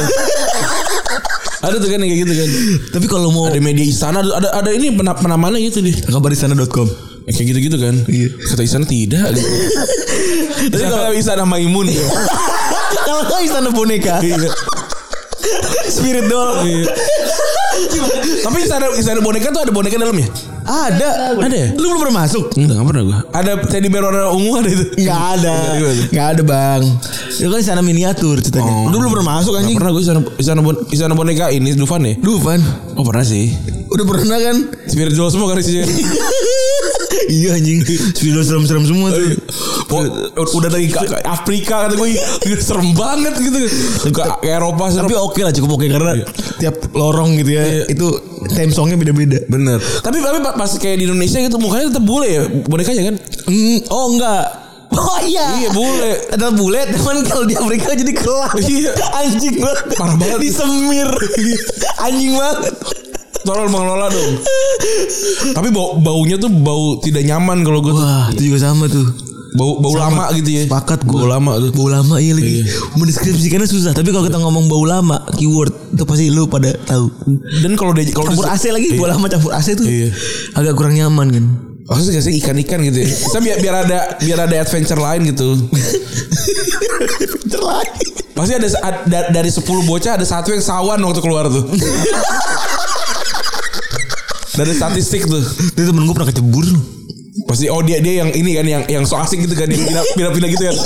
ada tuh kan kayak gitu kan. Tapi kalau mau Ada media istana ada ada, ini pena- penamannya gitu nih. kabarisana.com. Ya, kayak gitu-gitu kan. Iya. Kata istana tidak gitu. *laughs* Tapi kalau istana Maimun ya. *laughs* kalau istana boneka. Iya. Spirit doll. Tapi istana istana boneka tuh ada boneka dalamnya. Ada. Ada ya? Lu belum pernah masuk? Enggak, enggak pernah gua. Ada teddy bear warna ungu ada itu. Nggak ada. Gimana? Nggak ada bang. Itu kan istana miniatur ceritanya. Oh. Lu belum pernah masuk Enggak anjing. pernah gue istana, istana, bon- istana boneka ini Dufan ya? Lu Van. Oh pernah sih. Udah pernah kan? Spirit doll semua kan isinya. *laughs* iya anjing. Spirit serem-serem semua tuh. Oh, udah dari Afrika kata gue "Ih, serem banget gitu. Ke, ke Eropa serem. Tapi oke lah cukup oke karena tiap lorong gitu ya itu theme songnya beda-beda. Bener. Tapi tapi pa- pas kayak di Indonesia gitu mukanya tetap bule ya bonekanya kan? Hmm, oh enggak. Oh iya. Iya, bule. Ada bule, teman kalau di Afrika jadi kelak. Iya. Anjing banget. Parah banget. Disemir. Anjing banget. Tolong mengelola dong. Tapi bau baunya tuh bau tidak nyaman kalau gue. Wah, itu juga sama tuh. Bau bau Sama. lama gitu ya. Sepakat gue. Bau lama tuh. Bau lama iya lagi. Iya. Mendeskripsikannya susah, tapi kalau kita ngomong bau lama, keyword itu pasti lu pada tahu. Dan kalau dia kalau Campur AC lagi, Iya. bau lama campur AC tuh. Iya. Agak kurang nyaman kan. Maksudnya kasih ikan-ikan gitu ya. Kita biar, biar ada biar ada adventure lain gitu. Terlagi. Pasti ada, ada dari 10 bocah ada satu yang sawan waktu keluar tuh. Dari statistik tuh. Itu temen gue pernah kecebur. Pasti oh dia dia yang ini kan yang yang so asing gitu kan yang pindah- pindah-pindah gitu kan.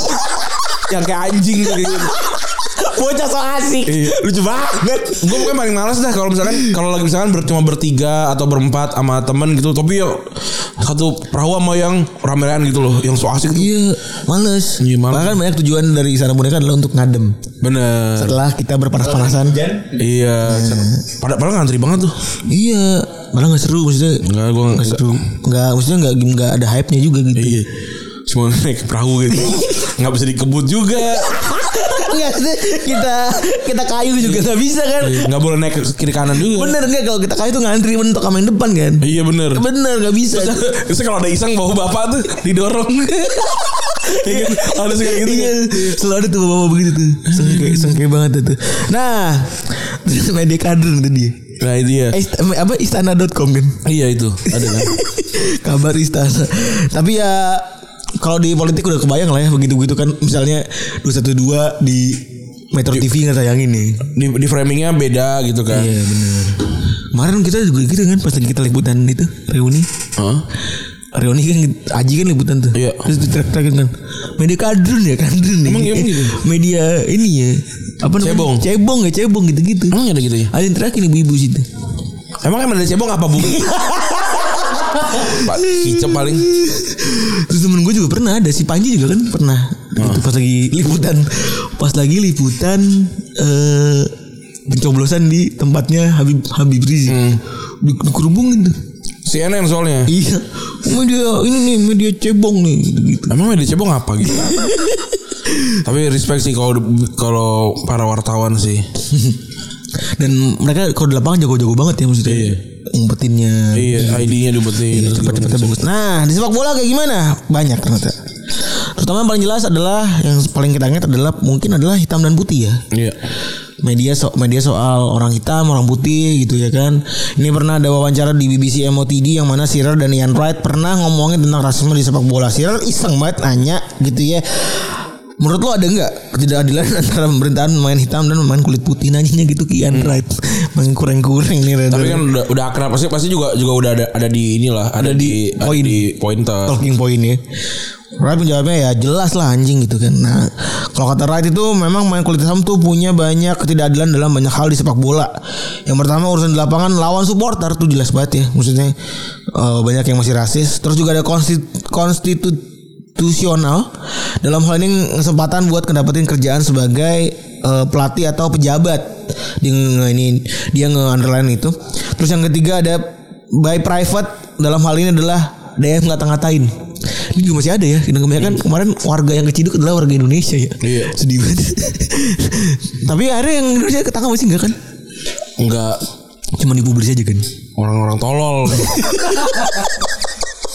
*laughs* yang kayak anjing kayak gitu. Bocah so asik. Iya. Lucu banget. Gue bukan paling males dah kalau misalkan kalau lagi misalkan ber, cuma bertiga atau berempat sama temen gitu tapi ya satu perahu sama yang rame-ramean gitu loh yang so asik tuh. Iya, males. Iya, males. Bahkan banyak tujuan dari sana boneka adalah untuk ngadem. Bener. Setelah kita berpanas-panasan. Iya. Padahal, padahal ngantri banget tuh. Iya, malah nggak seru maksudnya. Enggak gue Nggak seru. Nggak, maksudnya nggak nggak ada hype-nya juga gitu. Iya. Cuma *laughs* naik perahu gitu. Nggak bisa dikebut juga. Nggak kita kita kayu juga nggak bisa kan. Nggak boleh naik ke kiri kanan juga. Bener nggak kalau kita kayu tuh ngantri mentok sama yang depan kan? Iya bener. Bener nggak bisa. Terus kalau ada iseng bawa bapak tuh didorong. *laughs* Iya kan? Ada suka gitu. Iya, kan? selalu ada tuh bapak begitu tuh. Sengke, sengke banget tuh. Nah, terus media kadrun itu dia. Nah itu ya. Eh, ist- apa istana.com kan? Iya itu. Ada kan. *laughs* Kabar istana. Tapi ya kalau di politik udah kebayang lah ya begitu-begitu kan misalnya 212 di Metro TV nggak tayangin nih. Di, di framingnya beda gitu kan. Iya benar. Kemarin kita juga gitu kan pas lagi kita liputan itu reuni. Heeh. Reuni kan Aji kan liputan tuh. Iya. Terus ditrack-trackin kan. Media kadrun ya kadrun nih. Emang iya, emang gitu? Media ini ya. Apa namanya? Cebong. Cebong ya cebong gitu-gitu. Emang ada gitu ya? Ada yang terakhir ibu-ibu situ. Emang emang ada cebong apa bu? *laughs* Pak kicep paling. Terus temen gue juga pernah ada si Panji juga kan pernah Oh. gitu pas lagi liputan pas lagi liputan eh pencoblosan di tempatnya Habib Habib Rizik. Di, dikerubungin tuh. CNN soalnya. Iya. Media ini nih media cebong nih gitu. Emang media cebong apa gitu? *laughs* Tapi respect sih kalau kalau para wartawan sih. *laughs* Dan mereka kalau di lapangan jago-jago banget ya maksudnya. Iya. Ngumpetinnya. Iya, ID-nya diumpetin. Iya, cepet-cepetnya bagus. Nah, di sepak bola kayak gimana? Banyak ternyata. Terutama yang paling jelas adalah yang paling kita ingat adalah mungkin adalah hitam dan putih ya. Iya. Media so media soal orang hitam, orang putih gitu ya kan. Ini pernah ada wawancara di BBC MOTD yang mana Shearer dan Ian Wright pernah ngomongin tentang rasisme di sepak bola. Shearer iseng banget nanya gitu ya. Menurut lo ada nggak ketidakadilan *laughs* antara pemerintahan pemain hitam dan pemain kulit putih nanyanya gitu ke Ian Wright. Main kurang-kurang nih rada. Tapi kan udah udah akrab pasti pasti juga juga udah ada ada di inilah, ada, di, poin. di pointer. talking point ya. Wright menjawabnya ya jelas lah anjing gitu kan. Nah, kalau kata Wright itu memang main kulit hitam tuh punya banyak ketidakadilan dalam banyak hal di sepak bola. Yang pertama urusan di lapangan lawan supporter tuh jelas banget ya. Maksudnya eh, banyak yang masih rasis. Terus juga ada konstitu konstitusional dalam hal ini kesempatan buat ngedapetin kerjaan sebagai eh, pelatih atau pejabat. Nge- ini dia nge-underline itu. Terus yang ketiga ada by private dalam hal ini adalah DM ngata-ngatain. Ini juga masih ada ya. Dan kebanyakan kemarin warga yang keciduk adalah warga Indonesia ya. Iya. Sedih banget. *laughs* Tapi akhirnya yang Indonesia ketangkap masih enggak kan? Enggak Cuma dipublis aja kan. orang-orang tolol. *laughs*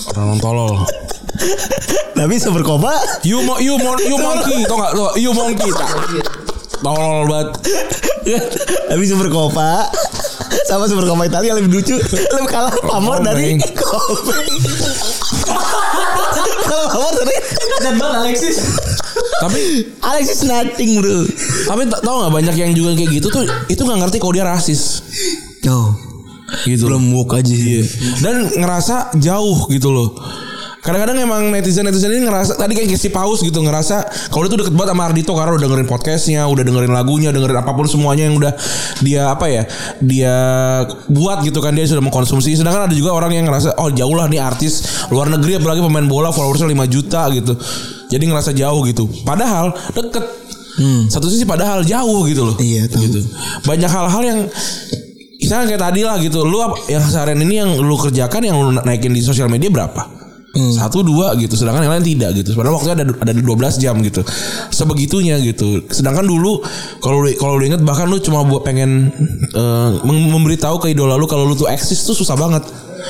orang-orang tolol. Tapi super kopa You mo you *laughs* mon you monkey, tau gak? Tuh, you monkey. Tak. Tolol banget. Tapi super kopa sama super kopa Italia lebih lucu lebih kalah pamor dari. Komeng. Kalau pamor dari Dan bang Alexis. Tapi Alexis nothing bro. tapi tahu nggak banyak yang juga kayak gitu tuh itu nggak ngerti kalau dia rasis. Oh, Gitu. belum woke aja sih. Dan ngerasa jauh gitu loh. Kadang-kadang emang netizen-netizen ini ngerasa tadi kayak si Paus gitu ngerasa kalau dia tuh deket banget sama Ardito karena udah dengerin podcastnya, udah dengerin lagunya, dengerin apa pun semuanya yang udah dia apa ya dia buat gitu kan dia sudah mengkonsumsi. Sedangkan ada juga orang yang ngerasa oh jauh lah nih artis luar negeri apalagi pemain bola followersnya 5 juta gitu. Jadi ngerasa jauh gitu. Padahal deket. Satu sisi padahal jauh gitu loh. Iya, tahu. Gitu. Banyak hal-hal yang Misalnya kayak tadi lah gitu Lu apa- yang seharian ini yang lu kerjakan Yang lu naikin di sosial media berapa? Satu dua gitu Sedangkan yang lain tidak gitu. Padahal waktunya ada ada di 12 jam gitu. Sebegitunya gitu. Sedangkan dulu Kalau lu, kalau lu inget Bahkan lu cuma buat pengen mem- Memberitahu ke idola lu Kalau lu tuh eksis tuh susah banget.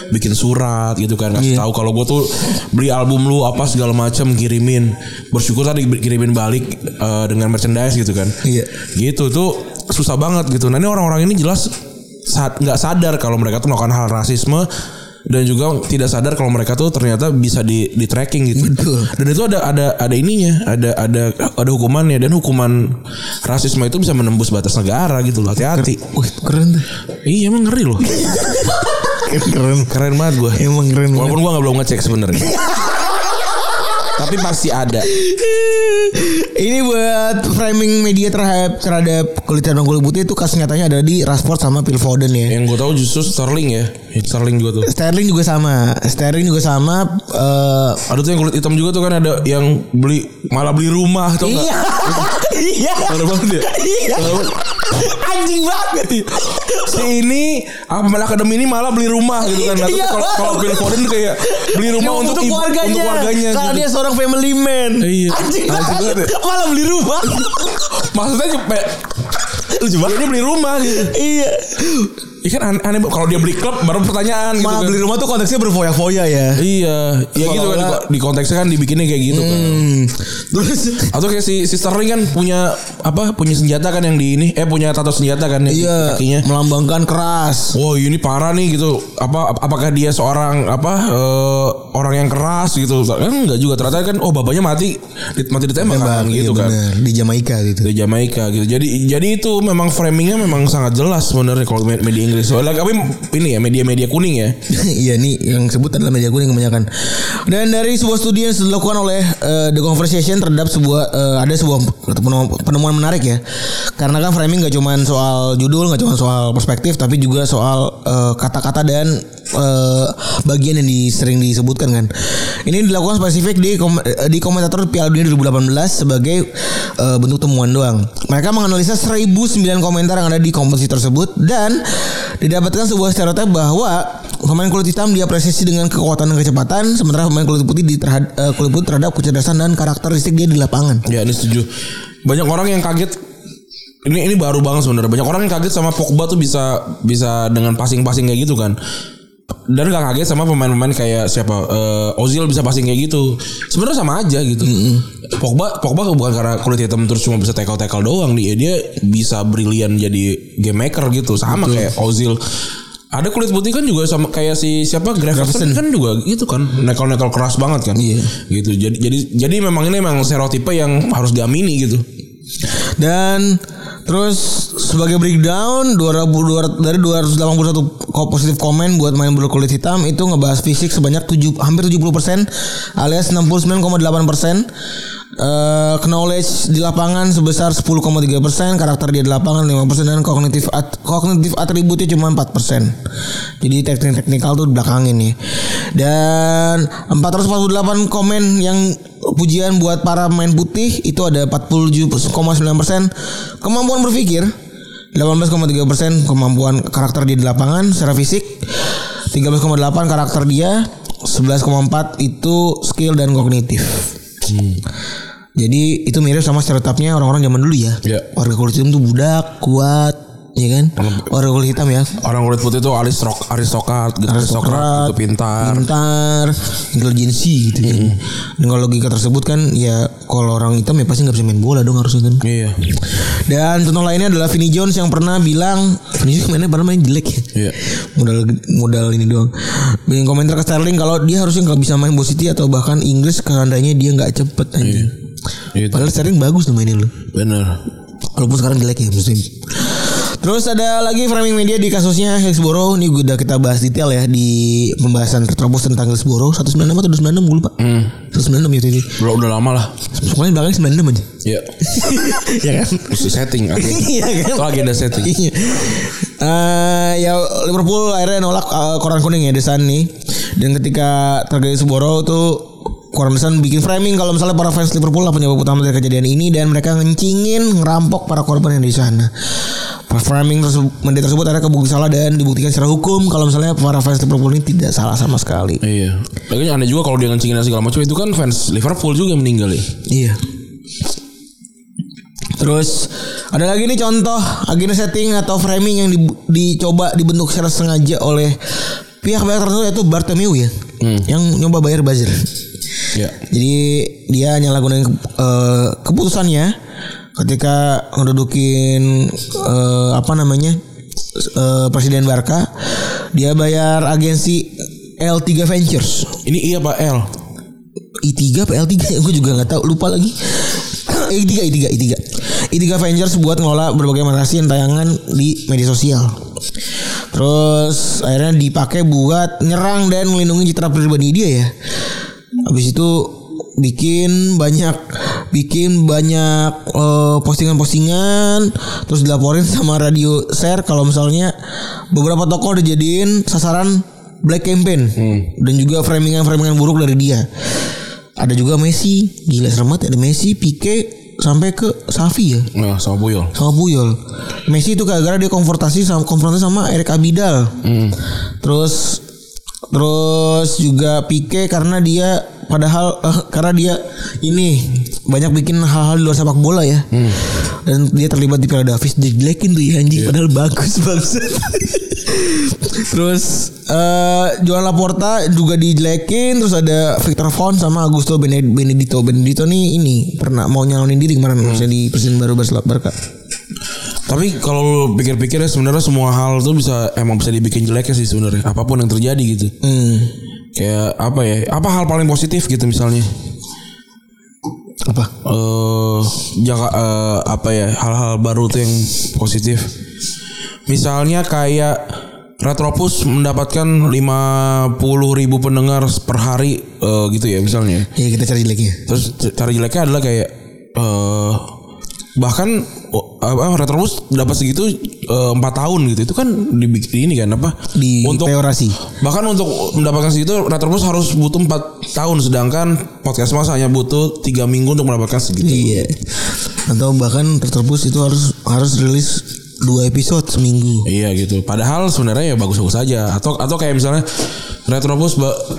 Bikin surat gitu kan kasih Iya. tahu kalau gue tuh beli album lu apa segala macam kirimin. Bersyukur tadi kirimin balik eh, dengan merchandise gitu kan. Iya. gitu tuh susah banget gitu. Nah ini orang-orang ini jelas saat nggak sadar kalau mereka tuh melakukan hal rasisme dan juga tidak sadar kalau mereka tuh ternyata bisa di di tracking gitu. Betul. dan itu ada ada ada ininya ada ada ada hukumannya. Dan hukuman rasisme itu bisa menembus batas negara gitu loh. Hati-hati. Wih, keren tuh. iya emang ngeri loh. *laughs* Keren. keren banget gue Emang keren. Walaupun gue nggak belum ngecek sebenarnya *laughs* tapi pasti ada Ini buat framing media terhadap terhadap kulit dan kulit putih itu kasus nyatanya ada di Rashford sama Phil Foden ya. yang gue tahu justru Sterling ya Sterling juga tuh Sterling juga sama. Sterling juga sama. eh Ada tuh yang kulit hitam juga tuh kan ada yang beli malah beli rumah atau enggak? iya. iya. Ada banget ya? Iya. Anjing banget. Si ini Ahmad Akademi ini malah beli rumah gitu kan. Iya. kalau kalau Phil Foden kayak beli rumah Dia untuk, ibu- keluarganya. untuk keluarganya Karena gitu. dia seorang family man. Iya. Anjing Anjing banget. ya. Malah beli rumah. Maksudnya cepet Lucu banget. dia beli rumah gitu. Iya. Iya kan aneh, aneh kalau dia beli klub baru pertanyaan gitu Malah kan. beli rumah tuh konteksnya berfoya-foya ya. Iya, ya gitu kan di, di konteksnya kan dibikinnya kayak gitu kan. Hmm. Terus Atau kayak si, si Sterling kan punya apa? Punya senjata kan yang di ini, eh punya tato senjata kan yang di iya kakinya. melambangkan keras. Wah ini parah nih gitu. Apa ap- apakah dia seorang apa eh, orang yang keras gitu? Kan enggak juga ternyata kan oh bapaknya mati di- mati ditembak kan gitu Iya kan. bener. Di Jamaika gitu. Di Jamaika gitu. Jadi jadi itu memang framingnya memang sangat jelas sebenarnya kalau med- media Inggris. Soalnya tapi ini ya media-media kuning ya. *laughs* Iya nih yang sebut adalah media kuning kebanyakan. Dan dari sebuah studi yang dilakukan oleh eh, The Conversation terhadap sebuah eh, ada sebuah penemuan, menarik ya. Karena kan framing gak cuma soal judul, gak cuma soal perspektif, tapi juga soal eh, kata-kata dan eh, bagian yang di, sering disebutkan kan. Ini dilakukan spesifik di kom- di komentator Piala Dunia 2018 sebagai eh, bentuk temuan doang. Mereka menganalisa 1009 komentar yang ada di kompetisi tersebut dan didapatkan sebuah stereotip bahwa pemain kulit hitam diapresiasi dengan kekuatan dan kecepatan sementara pemain kulit putih di terhad- eh, kulit putih terhadap kecerdasan dan karakteristik dia di lapangan. Ya ini setuju. Banyak orang yang kaget. Ini ini baru banget sebenarnya. Banyak orang yang kaget sama Pogba tuh bisa bisa dengan passing-passing kayak gitu kan. Dan gak kaget sama pemain-pemain kayak siapa eh, Ozil bisa passing kayak gitu. Sebenarnya sama aja gitu. Pogba Pogba bukan karena kulit hitam terus cuma bisa tackle tackle doang dia dia bisa brilian jadi game maker gitu sama kayak Ozil. Ada kulit putih kan juga sama kayak si siapa Gravenson kan juga gitu kan nekel nekel keras banget kan. Iya. Gitu. Jadi jadi jadi memang ini memang stereotipe yang harus diamini gitu. Dan terus sebagai breakdown 2000, 200 dari 281 ko- positif komen buat main bola kulit hitam itu ngebahas fisik sebanyak 7 hampir 70% alias 69,8%. Eh knowledge di lapangan sebesar 10,3%, karakter dia di lapangan 5% dan kognitif at- kognitif atributnya cuma 4%. Jadi teknik teknikal tuh belakangin nih. Dan 448 komen yang pujian buat para pemain putih itu ada 47,9% kemampuan berpikir 18,3% kemampuan karakter dia di lapangan secara fisik 13,8 karakter dia 11,4 itu skill dan kognitif jadi itu mirip sama stereotipnya orang-orang zaman dulu ya Iya. warga kulit hitam tuh budak kuat ya kan warga kulit hitam ya Orang kulit putih itu aristokrat, aristokrat, aristokrat, gitu, pintar. pintar, intelijensi gitu kan. Dan kalau logika tersebut kan ya kalau orang hitam ya pasti nggak bisa main bola dong harusnya kan. Iya. Dan contoh lainnya adalah Vinny Jones yang pernah bilang Vinny Jones mainnya pernah main jelek ya. Iya. Modal modal ini doang. Bikin komentar ke Sterling kalau dia harusnya nggak bisa main City atau bahkan Inggris seandainya dia nggak cepet aja. Iya. Padahal Sterling bagus tuh mainnya loh. Bener. Walaupun sekarang jelek ya maksudnya. Terus ada lagi framing media di kasusnya Hillsborough Ini udah kita bahas detail ya Di pembahasan Retropos tentang Hillsborough 196 atau 296 gue lupa Hmm. 196 ya ini Udah, udah lama lah. Pokoknya belakangnya 96 aja Iya. *laughs* Ya kan Mesti setting. *laughs* Iya kan Itu agenda setting. Iya. Eh, ya Liverpool akhirnya nolak eh, koran kuning ya desan nih. Dan ketika terjadi Hillsborough tuh koran desan bikin framing kalau misalnya para fans Liverpool lah penyebab utama dari kejadian ini dan mereka ngencingin ngerampok para korban yang di sana. Framing tersebut, media tersebut akhirnya kebukti salah dan dibuktikan secara hukum kalau misalnya para fans Liverpool ini tidak salah sama sekali. Iya. Lagi aneh juga kalau dia ngencingin dan segala macam itu kan fans Liverpool juga yang meninggal ya. Iya. Terus ada lagi nih contoh agenda setting atau framing yang di- dicoba dibentuk secara sengaja oleh pihak-pihak tertentu yaitu Bartomeu ya, yang nyoba bayar buzzer. Iya. Jadi dia nyalahgunain ke- eh, keputusannya ketika ngedudukin eh, apa namanya eh, Presiden Barca, dia bayar agensi L3 Ventures. Ini iya Pak L. I3 apa L3 gue juga nggak tahu lupa lagi. I3 I3 I3 I3 Avengers buat ngelola berbagai materi tayangan di media sosial. Terus akhirnya dipakai buat nyerang dan melindungi citra pribadi dia ya. Habis itu bikin banyak bikin banyak eh, postingan-postingan terus dilaporin *laughs* sama radio share. Kalau misalnya beberapa tokoh dijadiin sasaran black campaign dan juga framingan-framingan buruk dari dia. Ada juga Messi. Gila serem ada Messi Pique sampai ke Safi ya. Nah, sama Puyol. sama Puyol. Messi itu gara-gara dia konfrontasi sama konfrontasi sama Erik Abidal. Terus terus juga Pique karena dia padahal eh, karena dia ini banyak bikin hal-hal di luar sepak bola ya. Dan dia terlibat di Piala Davis dijelekin tuh ya anjing. Padahal bagus bagus *laughs* terus eh Joan Laporta juga dijelekin terus ada Victor Font sama Augusto Bened- Benedito. Benedito nih ini pernah mau nyalonin diri kemarin maksudnya di presiden baru Barca Tapi kalau lu pikir-pikir ya sebenarnya semua hal tuh bisa emang bisa dibikin jelek sih sebenarnya. Apa pun yang terjadi gitu. hmm. Kayak apa ya? Apa hal paling positif gitu misalnya? apa eh jaga eh, apa ya hal-hal baru tuh yang positif misalnya kayak Retropus mendapatkan 50 ribu pendengar per hari eh, gitu ya misalnya. Ya kita cari jeleknya. Terus c- cara jeleknya adalah kayak eh bahkan oh, apa Retropus dapat segitu eh, empat tahun gitu. Itu kan dibikin ini kan apa? Di untuk teorasi. bahkan untuk mendapatkan segitu Retropus harus butuh 4 tahun sedangkan podcast mas hanya butuh tiga minggu untuk mendapatkan segitu. Iya. Atau bahkan terterbus itu harus harus rilis dua episode seminggu. Iya gitu. Padahal sebenarnya ya bagus-bagus saja. Atau atau kayak misalnya Retropus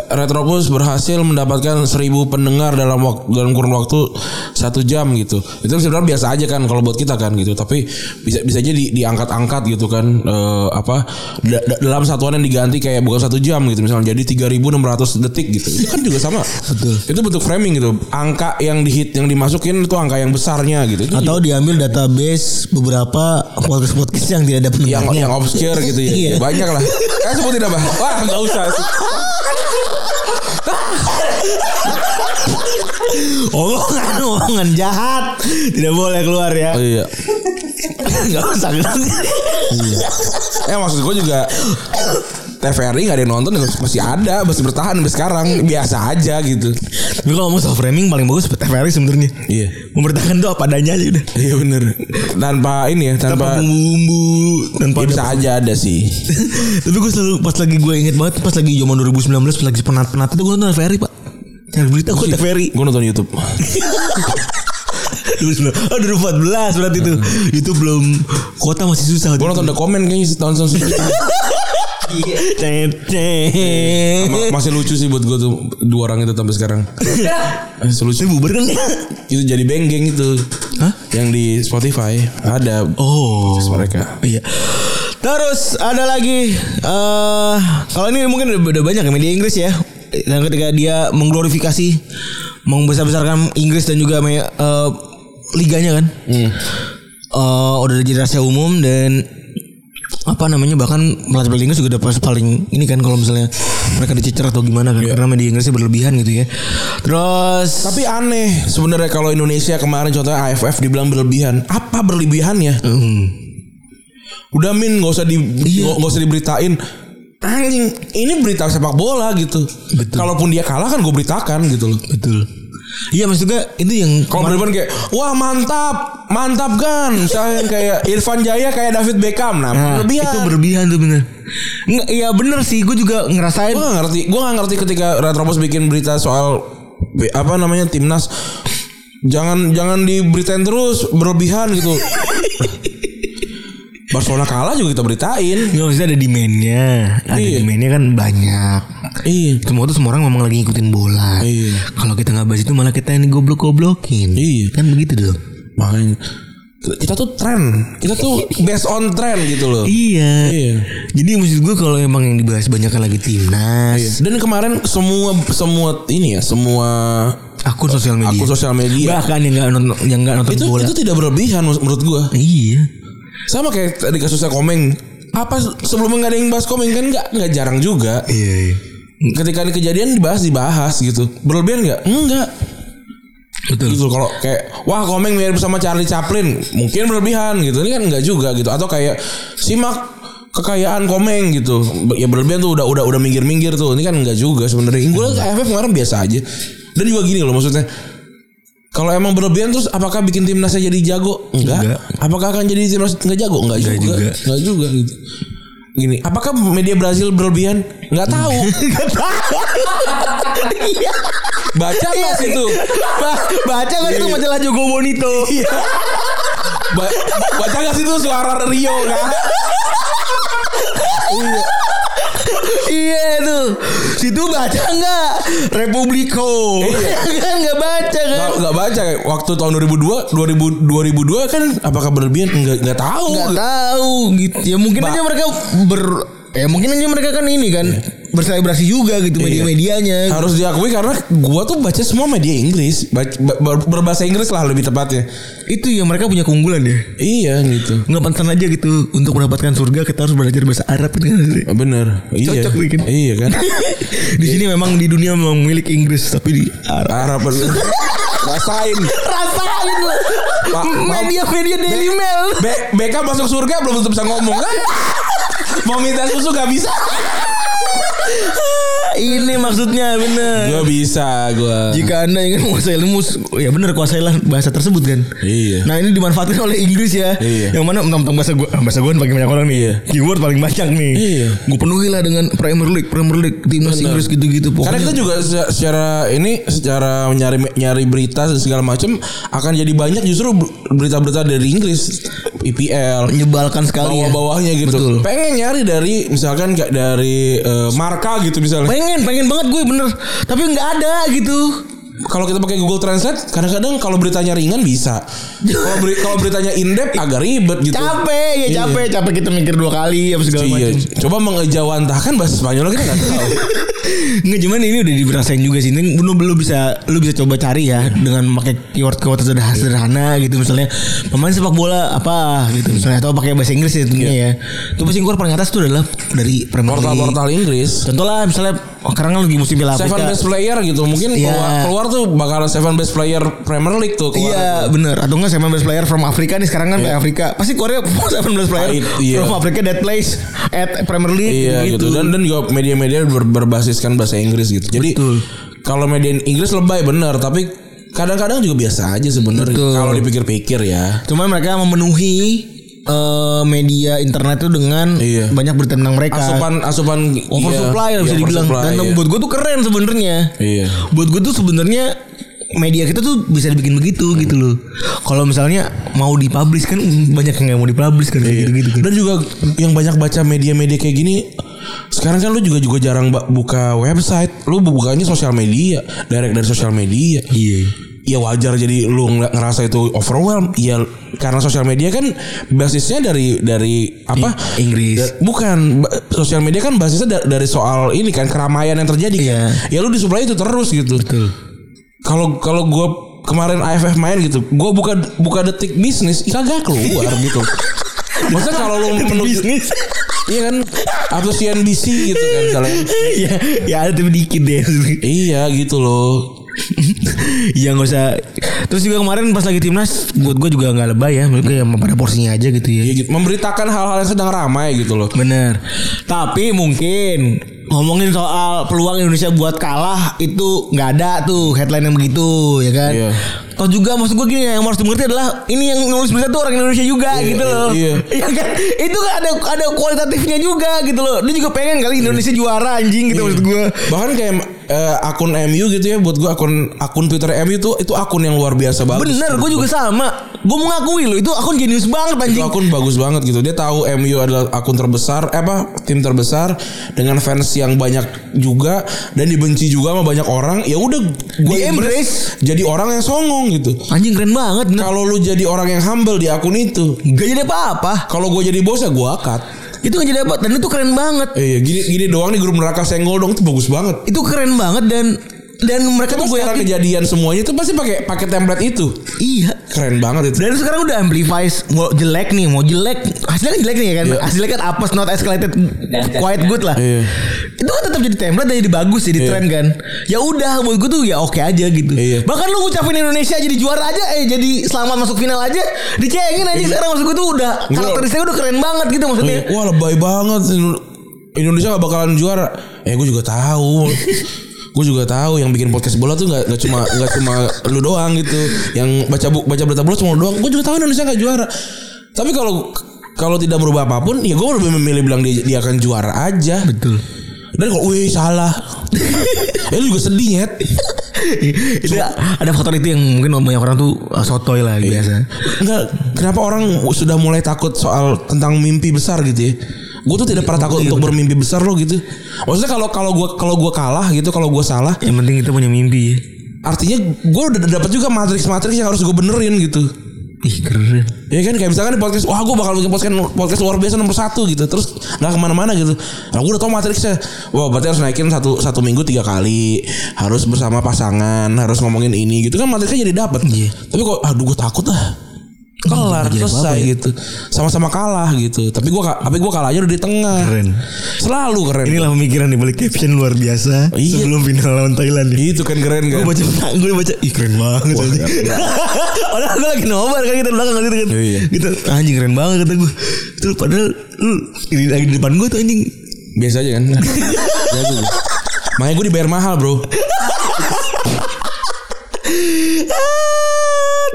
Retropus berhasil mendapatkan seribu pendengar dalam waktu dalam kurun waktu satu jam gitu. Itu sebenarnya biasa aja kan kalau buat kita kan gitu. Tapi bisa bisa aja di, diangkat-angkat gitu kan eh, apa da- da- dalam satuan yang diganti kayak bukan satu jam gitu misalnya jadi 3600 detik gitu. Itu kan juga sama. Betul. Itu bentuk framing gitu. Angka yang dihit yang dimasukin itu angka yang besarnya gitu. Itu Atau diambil database beberapa podcast-podcast yang tidak ada yang pendengarnya. yang obscure gitu ya. Iya. Banyak lah. Kan sebutin apa? *laughs* Wah, enggak usah. Omongan omongan jahat tidak boleh keluar ya. Oh iya. *laughs* Enggak usah. Eh maksud gue juga *laughs* TVRI gak ada yang nonton masih ada masih bertahan sampai sekarang biasa aja gitu Tapi kalau mau soft framing paling bagus TVRI sebenarnya. iya Memberitakan tuh apa adanya aja udah. iya bener tanpa ini ya Tanpa tanpa, bumbu-bumbu, tanpa Ya, ada bisa aja ada sih *laughs* Tapi gue selalu pas lagi gue inget banget pas lagi zaman 2019 pas lagi penat-penat itu gue nonton TVRI pak. Cari berita gue TVRI. gue nonton YouTube *laughs* 2019. Oh 2014 berarti itu. Itu belum kuota masih susah. gue nonton The Comment kayaknya tahun tahun *laughs* segitu. Ma- masih lucu sih buat gue tuh dua orang itu sampai sekarang *laughs* masih lucu Ini bubar kan itu jadi benggeng itu Hah? yang di Spotify ada Oh. mereka Iya. Terus ada lagi eh kalau ini mungkin udah, udah banyak ya media Inggris ya. Dan ketika dia mengglorifikasi membesar-besarkan Inggris dan juga eh, liganya kan. Hmm. Eh, udah jadi rahasia umum dan apa namanya bahkan pelatih pelatih Inggris juga udah pas paling ini kan kalau misalnya mereka dicecer atau gimana kan karena media Inggrisnya berlebihan gitu ya. Terus Tapi aneh sebenarnya kalau Indonesia kemarin contohnya AFF dibilang berlebihan. Apa berlebihannya? Hmm. Udah min nggak usah di Iya. nggak usah diberitain. Anjing, ini berita sepak bola gitu. Betul. Kalaupun dia kalah kan gue beritakan gitu loh. betul. Iya maksudnya itu yang Kalau berlebihan kayak wah mantap, mantap kan. Misalnya kayak Irfan Jaya kayak David Beckham. Nah, Nah, berlebihan. itu berlebihan tuh bener. Iya bener sih, gue juga ngerasain. Gue gak ngerti, gue gak ngerti ketika Retropos bikin berita soal apa namanya timnas. Jangan jangan diberitain terus berlebihan gitu. *laughs* Barcelona kalah juga kita beritain. Nggak maksudnya ada demandnya, ada Iya. demandnya kan banyak. Iya. Semua tuh semua orang memang lagi ngikutin bola. Iya. Kalau kita nggak bahas itu malah kita ini goblok-goblokin. Iya. Kan begitu dong. Makanya kita tuh tren, kita tuh based on trend gitu loh. Iya. Iya. Jadi maksud gue kalau emang yang dibahas banyak kan lagi timnas, Dan kemarin semua semua ini ya, semua akun sosial media, akun sosial media bahkan yang nggak nonton yang nggak nonton itu bola. itu tidak berlebihan menurut gua. Iya. Sama kayak tadi kasusnya Komeng. Apa sebelumnya nggak ada yang bahas Komeng kan nggak nggak jarang juga. Iya. Ketika ini kejadian dibahas dibahas gitu. Berlebihan nggak? Enggak. Betul. Gitu kalau kayak wah Komeng mirip sama Charlie Chaplin, mungkin berlebihan gitu. Ini kan enggak juga gitu. Atau kayak simak kekayaan Komeng gitu. Ya berlebihan tuh udah udah udah minggir-minggir tuh. Ini kan enggak juga sebenarnya. Gue AFF kemarin biasa aja. Dan juga gini loh maksudnya. Kalau emang berlebihan terus apakah bikin timnasnya jadi jago? Enggak. Enggak. Apakah akan jadi timnas enggak jago? Enggak, Enggak juga. juga. Enggak juga gitu. Gini, apakah media Brazil berlebihan? Enggak tahu. *laughs* Baca nggak sih tuh? Ba- baca kan itu majalah Jogo Bonito. Ba- baca gak sih tuh suara Rio kan? iya *laughs* tuh. Situ baca nggak? Republiko. *laughs* kan nggak baca kan? Gak, gak baca waktu tahun 2002 2000 2002 kan apakah berlebihan enggak enggak tahu. Nggak tahu gitu. Ya mungkin Ba- aja mereka ber Ya mungkin aja mereka kan ini kan berselebrasi juga gitu media-medianya. Harus diakui karena gua tuh baca semua media Inggris, Bac- ba- ber- berbahasa Inggris lah lebih tepatnya. Itu yang mereka punya keunggulan ya. Iya gitu. Nggak pantas aja gitu untuk mendapatkan surga kita harus belajar bahasa Arab gitu kan. Bener. Iya. Cocok bikin. Iya kan. *laughs* di sini memang di dunia memang milik Inggris tapi di Arab. Arab Rasain. Rasain lu. Pak, Media-media Daily Mail. Be BK masuk surga belum tentu bisa ngomong kan? *laughs* Mau minta susu gak bisa. Ini maksudnya bener. Gue bisa gue. Jika anda ingin menguasai ilmu Ya bener kuasailah bahasa tersebut kan Iya. Nah ini dimanfaatkan oleh Inggris ya Iya. Yang mana tentang bahasa gue Bahasa gue paling banyak orang nih Iya. Keyword paling banyak nih Iya. Gue penuhi lah dengan Premier League Premier League Timnas. Inggris gitu-gitu Karena kita juga se- secara ini secara nyari nyari berita segala macam akan jadi banyak justru berita-berita dari Inggris IPL Menyebalkan sekali ya bawah-bawahnya gitu. Betul. Pengen nyari dari misalkan kayak dari eh, Marka gitu misalnya. Pengen pengen banget gue bener Tapi nggak ada gitu Kalau kita pakai Google Translate kadang-kadang kalau beritanya ringan bisa. Kalau beri- kalau beritanya in-depth agak ribet gitu. Capek ya Iya. capek Capek kita mikir dua kali Apa segala Iya. macam Coba mengejawantahkan bahasa Spanyol kita nggak tahu. *laughs* Nggak cuman ini udah dirasain juga sih. Ini lu, lu bisa lu bisa coba cari ya dengan memakai keyword keyword sederhana, sederhana gitu misalnya pemain sepak bola apa gitu misalnya atau pakai bahasa Inggris ya tentunya ya. Itu pasti keluar paling atas itu adalah dari Premier. Portal-portal Inggris. Contoh lah misalnya oh, sekarang kan lagi musim Piala Seven Afrika. best player gitu mungkin Iya. keluar, keluar tuh bakalan seven best player Premier League tuh. Iya bener Atau enggak seven best player from Afrika nih Sekarang kan kayak Afrika Pasti keluarnya *laughs* seven best player Right, iya. From Afrika that plays At Premier League Iya gitu. Dan dan juga media-media ber- berbasiskan bahasa Inggris gitu. Jadi kalau media Inggris lebay bener tapi kadang-kadang juga biasa aja sebenarnya kalau dipikir-pikir ya. Cuman mereka memenuhi eh, media internet itu dengan Iya. banyak berita tentang mereka. Asupan asupan oversupply iya, lah bisa iya, dibilang. Dan iya. buat gue tuh keren sebenarnya. Iya. Buat gue tuh sebenarnya media kita tuh bisa dibikin begitu gitu loh. Kalau misalnya mau dipublish kan mm, banyak yang nggak mau dipublish kan kayak gitu-gitu kan. Dan juga yang banyak baca media-media kayak gini sekarang kan lu juga juga jarang buka website, lu bukanya sosial media, direct dari sosial media. Iya. Ya wajar jadi lu ng- ngerasa itu overwhelm. Ya karena sosial media kan basisnya dari dari apa? Inggris. Da- bukan sosial media kan basisnya da- dari soal ini kan keramaian yang terjadi kan. Iya. Ya lu disuplai itu terus gitu. Betul. Kalau kalau gue kemarin AFF main gitu, gue buka buka detik bisnis, kagak keluar gitu. Maksudnya kalau lu menuju Bisnis. Iya kan Atau CNBC gitu kan misalnya. ya, ya ada tapi dikit deh. Iya gitu loh ya nggak usah. Terus juga kemarin pas lagi timnas, buat gue juga nggak lebay ya. Gue ya pada porsinya aja gitu ya. Iya gitu Memberitakan hal-hal yang sedang ramai gitu loh Bener. Tapi mungkin ngomongin soal peluang Indonesia buat kalah itu nggak ada tuh headline yang begitu ya kan. Iya. Toh juga maksud gue gini yang harus dimengerti adalah ini yang nulis berita tuh orang Indonesia juga Iya, gitu loh. iya. Iya kan? Itu kan ada ada kualitatifnya juga gitu loh. Dia juga pengen kali Indonesia juara anjing gitu maksud gue. Bahkan kayak eh, akun MU gitu ya Buat gue akun akun Twitter MU tuh Itu akun yang luar biasa bagus Bener, gue juga sama. Gue mengakui loh itu akun jenius banget Itu anjing. akun bagus banget gitu Dia tahu MU adalah akun terbesar eh, apa tim terbesar dengan fans yang banyak juga dan dibenci juga sama banyak orang ya udah gue Di-embrace. jadi orang yang songong gitu Anjing keren banget. Kalau lu jadi orang yang humble di akun itu Gak jadi apa-apa. kalau gue jadi bos ya gue akat Itu gak jadi apa dan itu keren banget. iya, gini gini doang di grup neraka senggol dong itu bagus banget Itu keren banget dan dan mereka Cuma tuh gue yakin kejadian semuanya itu pasti pakai pakai template itu. Iya. Keren banget itu. Dan sekarang udah amplify mau jelek nih mau jelek. Hasilnya kan jelek nih ya kan? Iya. hasilnya kan apes not escalated quite good lah. Iya. itu kan tetap jadi template dan jadi bagus jadi Iya. tren kan. Ya udah buat gue tuh ya oke aja gitu. Iya. bahkan lu ngucapin Indonesia jadi juara aja eh jadi selamat masuk final aja dicengin aja sekarang. Maksud gue tuh udah Iya. Karakteristiknya udah keren banget gitu maksudnya. Wah lebay banget. Indonesia gak bakalan juara. Eh gue juga tahu *laughs* gue juga tahu yang bikin podcast bola tuh nggak nggak cuma nggak cuma lu doang gitu. Yang baca bu, baca berita bola cuma lu doang. Gue juga tahu Indonesia nggak juara. Tapi kalau kalau tidak berubah apa pun ya gue lebih memilih bilang dia, dia akan juara aja. Betul. Dan kalau wih salah. *laughs* Ya lu juga sedih nyet. Itu ada faktor itu yang mungkin banyak orang tuh uh, sotoy lah Iya. biasa. Enggak, kenapa orang sudah mulai takut soal tentang mimpi besar gitu ya? Gue tuh tidak pernah takut untuk bermimpi besar loh gitu. Maksudnya kalau kalau gue kalau gue kalah gitu, kalau gue salah, yang penting kita punya mimpi ya. artinya gue udah dapat juga matriks-matriks yang harus gue benerin gitu. ih keren Ya kan kayak misalkan di podcast, wah gue bakal bikin podcast podcast luar biasa nomor satu gitu, terus nggak ke mana-mana gitu. Nah gue udah tau matriksnya, wah berarti harus naikin satu satu minggu tiga kali, harus bersama pasangan, harus ngomongin ini gitu kan matriksnya jadi dapat. Iya. Tapi kok, aduh gue takut ah. Kelar Nggak jadi selesai apa-apa ya. gitu sama-sama kalah gitu tapi gua ka- tapi gua kalahnya udah di tengah Keren. selalu keren Inilah pemikiran di balik caption luar biasa Iya. sebelum final lawan Thailand. Ya. itu kan keren Gue kan baca, *laughs* gue baca, ih keren banget. anjing. *laughs* Padahal gue lagi nobar kan kita belakang gitu kan. Iya. Gitu, anjing keren banget kata gue. Terus padahal lu ini lagi di depan gue tuh anjing. biasa aja kan *laughs* makanya gue dibayar mahal bro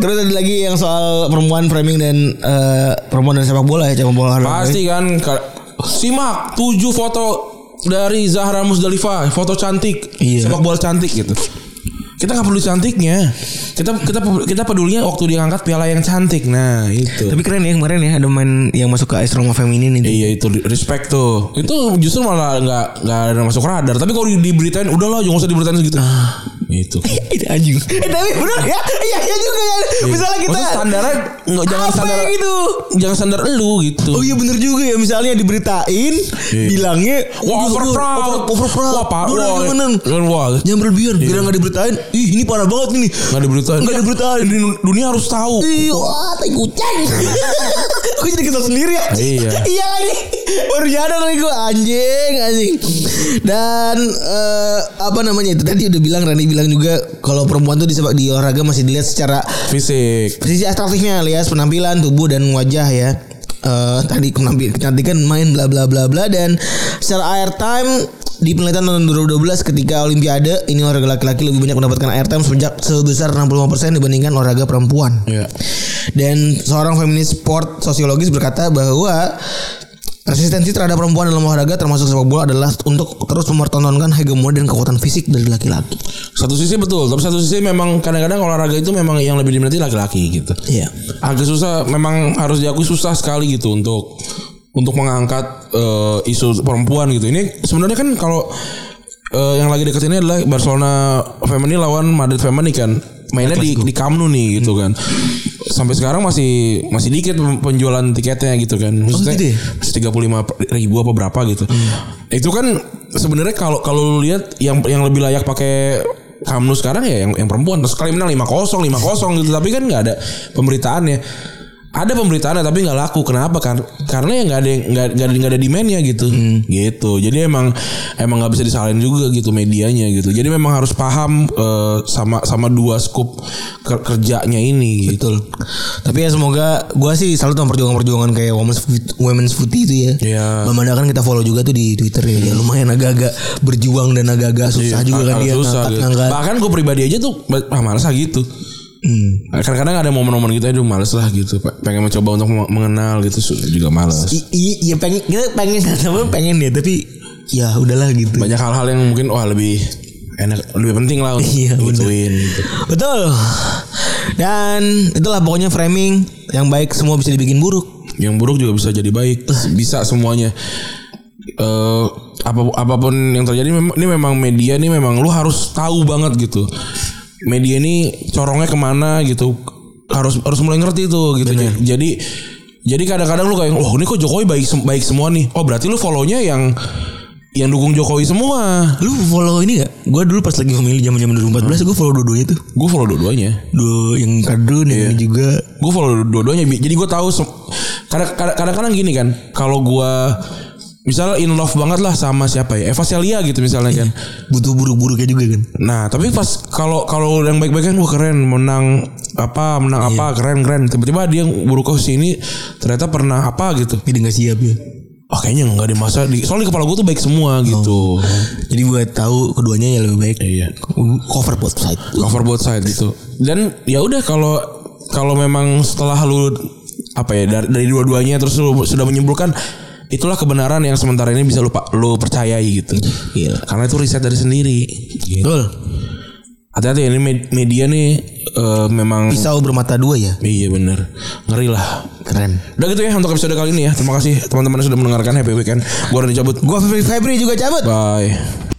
Terus ada lagi yang soal perempuan framing dan eh, perempuan dan sepak bola ya sepak bola. Pasti kan Ka- Simak 7 foto dari Zahra Musdalifah Foto cantik. Iya. Sepak bola cantik gitu. Kita gak perlu cantiknya. Kita kita kita pedulinya waktu dia ngangkat piala yang cantik. Nah itu. Tapi keren ya kemarin ya ada main yang masuk ke AS Roma Feminin itu. Iya itu respect tuh. Itu justru malah nggak nggak ada masuk radar. Tapi kalau di- diberitain Udahlah jangan usah diberitain segitu Itu Itu anjing. Eh *laughs* tapi bener ya. Iya iya juga ya. Misalnya kita Maksudnya standarnya nggak jangan Apa standar gitu? Jangan standar elu gitu. Oh iya bener juga ya. Misalnya diberitain bilangnya Wah "Aduh, over aduh, proud over, over proud Wah pak Wah bener. Wah Jangan berlebihan. Kira gak diberitain. Ih ini parah banget ini. Nggak diberitain. Nggak diberitain. Di dunia harus tahu. Ih wah tai kucing. *laughs* Gue jadi kesel sendiri ya. Iya. *laughs* Iya lagi. Baru nyadar lagi gue Anjing Anjing. Dan eh, Apa namanya itu? Tadi udah bilang Rani bilang juga Kalau perempuan tuh di, sepak- di olahraga Masih dilihat secara Fisik Sisi atraktifnya alias penampilan tubuh dan wajah ya. Eh tadi penampilan kecantikan main bla bla bla bla dan secara airtime di penelitian tahun 2012 ketika Olimpiade ini olahraga laki-laki lebih banyak mendapatkan airtime sejak sebesar 65% dibandingkan olahraga perempuan. Iya. Dan seorang feminis sport sosiologis berkata bahwa resistensi terhadap perempuan dalam olahraga termasuk sepak bola adalah untuk terus mempertontonkan hegemoni dan kekuatan fisik dari laki-laki. Satu sisi betul, tapi satu sisi memang kadang-kadang olahraga itu memang yang lebih diminati laki-laki gitu. Iya. Agak susah, memang harus diakui susah sekali gitu untuk untuk mengangkat eh, isu perempuan gitu. Ini sebenarnya kan kalau eh, yang lagi dekat ini adalah Barcelona Femini lawan Madrid Femini kan. Mainnya di di Camp Nou nih gitu kan. Sampai sekarang masih masih dikit penjualan tiketnya gitu kan. Maksudnya gitu ya? masih 35 ribu apa berapa gitu. Itu kan sebenarnya kalau kalau lu lihat yang yang lebih layak pakai Camp Nou sekarang ya yang yang perempuan terus sekali menang 5-0 5-0 gitu tapi kan nggak ada pemberitaannya. Ada pemberitaannya tapi nggak laku. Kenapa kan? Karena ya nggak ada nggak ada nggak ada demandnya gitu. Gitu. Jadi emang emang nggak bisa disalahin juga gitu medianya gitu. Jadi memang harus paham eh, sama sama dua scoop ker- kerjanya ini gitu. Betul. Tapi ya semoga gua sih selalu sama perjuangan-perjuangan kayak women's foot- women's footy itu ya. Iya. Mamanda kan kita follow juga tuh di Twitter ya. Ya lumayan agak-agak berjuang dan agak-agak susah juga kan dia Iya, susah gitu. Bahkan gue pribadi aja tuh ah males lah gitu. Hmm. Kadang-kadang ada momen-momen gitu aduh males lah gitu. Pe- Pengen mencoba untuk me- mengenal gitu juga males. Iya pengen kita pengen *laughs* sama pengen ya tapi ya udahlah gitu. Banyak hal-hal yang mungkin wah lebih enak lebih penting lah untuk Iya, gituin gitu. Betul. Dan itulah pokoknya framing yang baik semua bisa dibikin buruk. Yang buruk juga bisa jadi baik. Bisa semuanya. eh apa apa pun yang terjadi memang ini memang media ini memang lu harus tahu banget gitu. Media ini corongnya ke mana gitu. Harus harus mulai ngerti tuh gitu. Jadi jadi kadang-kadang lu kayak, "Oh, ini kok Jokowi baik baik semua nih." Oh, berarti lu follow-nya yang yang dukung Jokowi semua. Lu follow ini gak? Gue dulu pas lagi memilih zaman zaman 2014 gue follow dua-duanya tuh. Gue follow dua-duanya. Dua yang kadrun yang ini juga. Gue follow dua-duanya. Jadi gue tahu kadang-kadang gini kan, kalau gue misalnya in love banget lah sama siapa ya, Eva Celia gitu misalnya kan. Butuh buruk-buruknya juga kan. Nah, tapi pas kalau kalau yang baik-baik kan wah keren menang apa menang apa keren keren tiba-tiba dia buruk ke sini ternyata pernah apa gitu Tapi dia gak siap ya. oh kayaknya nggak di masa di soalnya di kepala gue tuh baik semua gitu Jadi buat tahu keduanya ya lebih baik. Iya. Cover both side. cover both side gitu dan ya udah kalau kalau memang setelah lu apa ya dari, dari dua-duanya terus lu sudah menyimpulkan itulah kebenaran yang sementara ini bisa lu lu percayai gitu Iya. karena itu riset dari sendiri gitu. Betul. hati-hati ini med- media nih eh, memang Pisau bermata dua ya. iya bener ngeri lah Keren. udah gitu ya untuk episode kali ini ya terima kasih teman-teman sudah mendengarkan happy weekend gua udah dicabut Gua Febri juga cabut. bye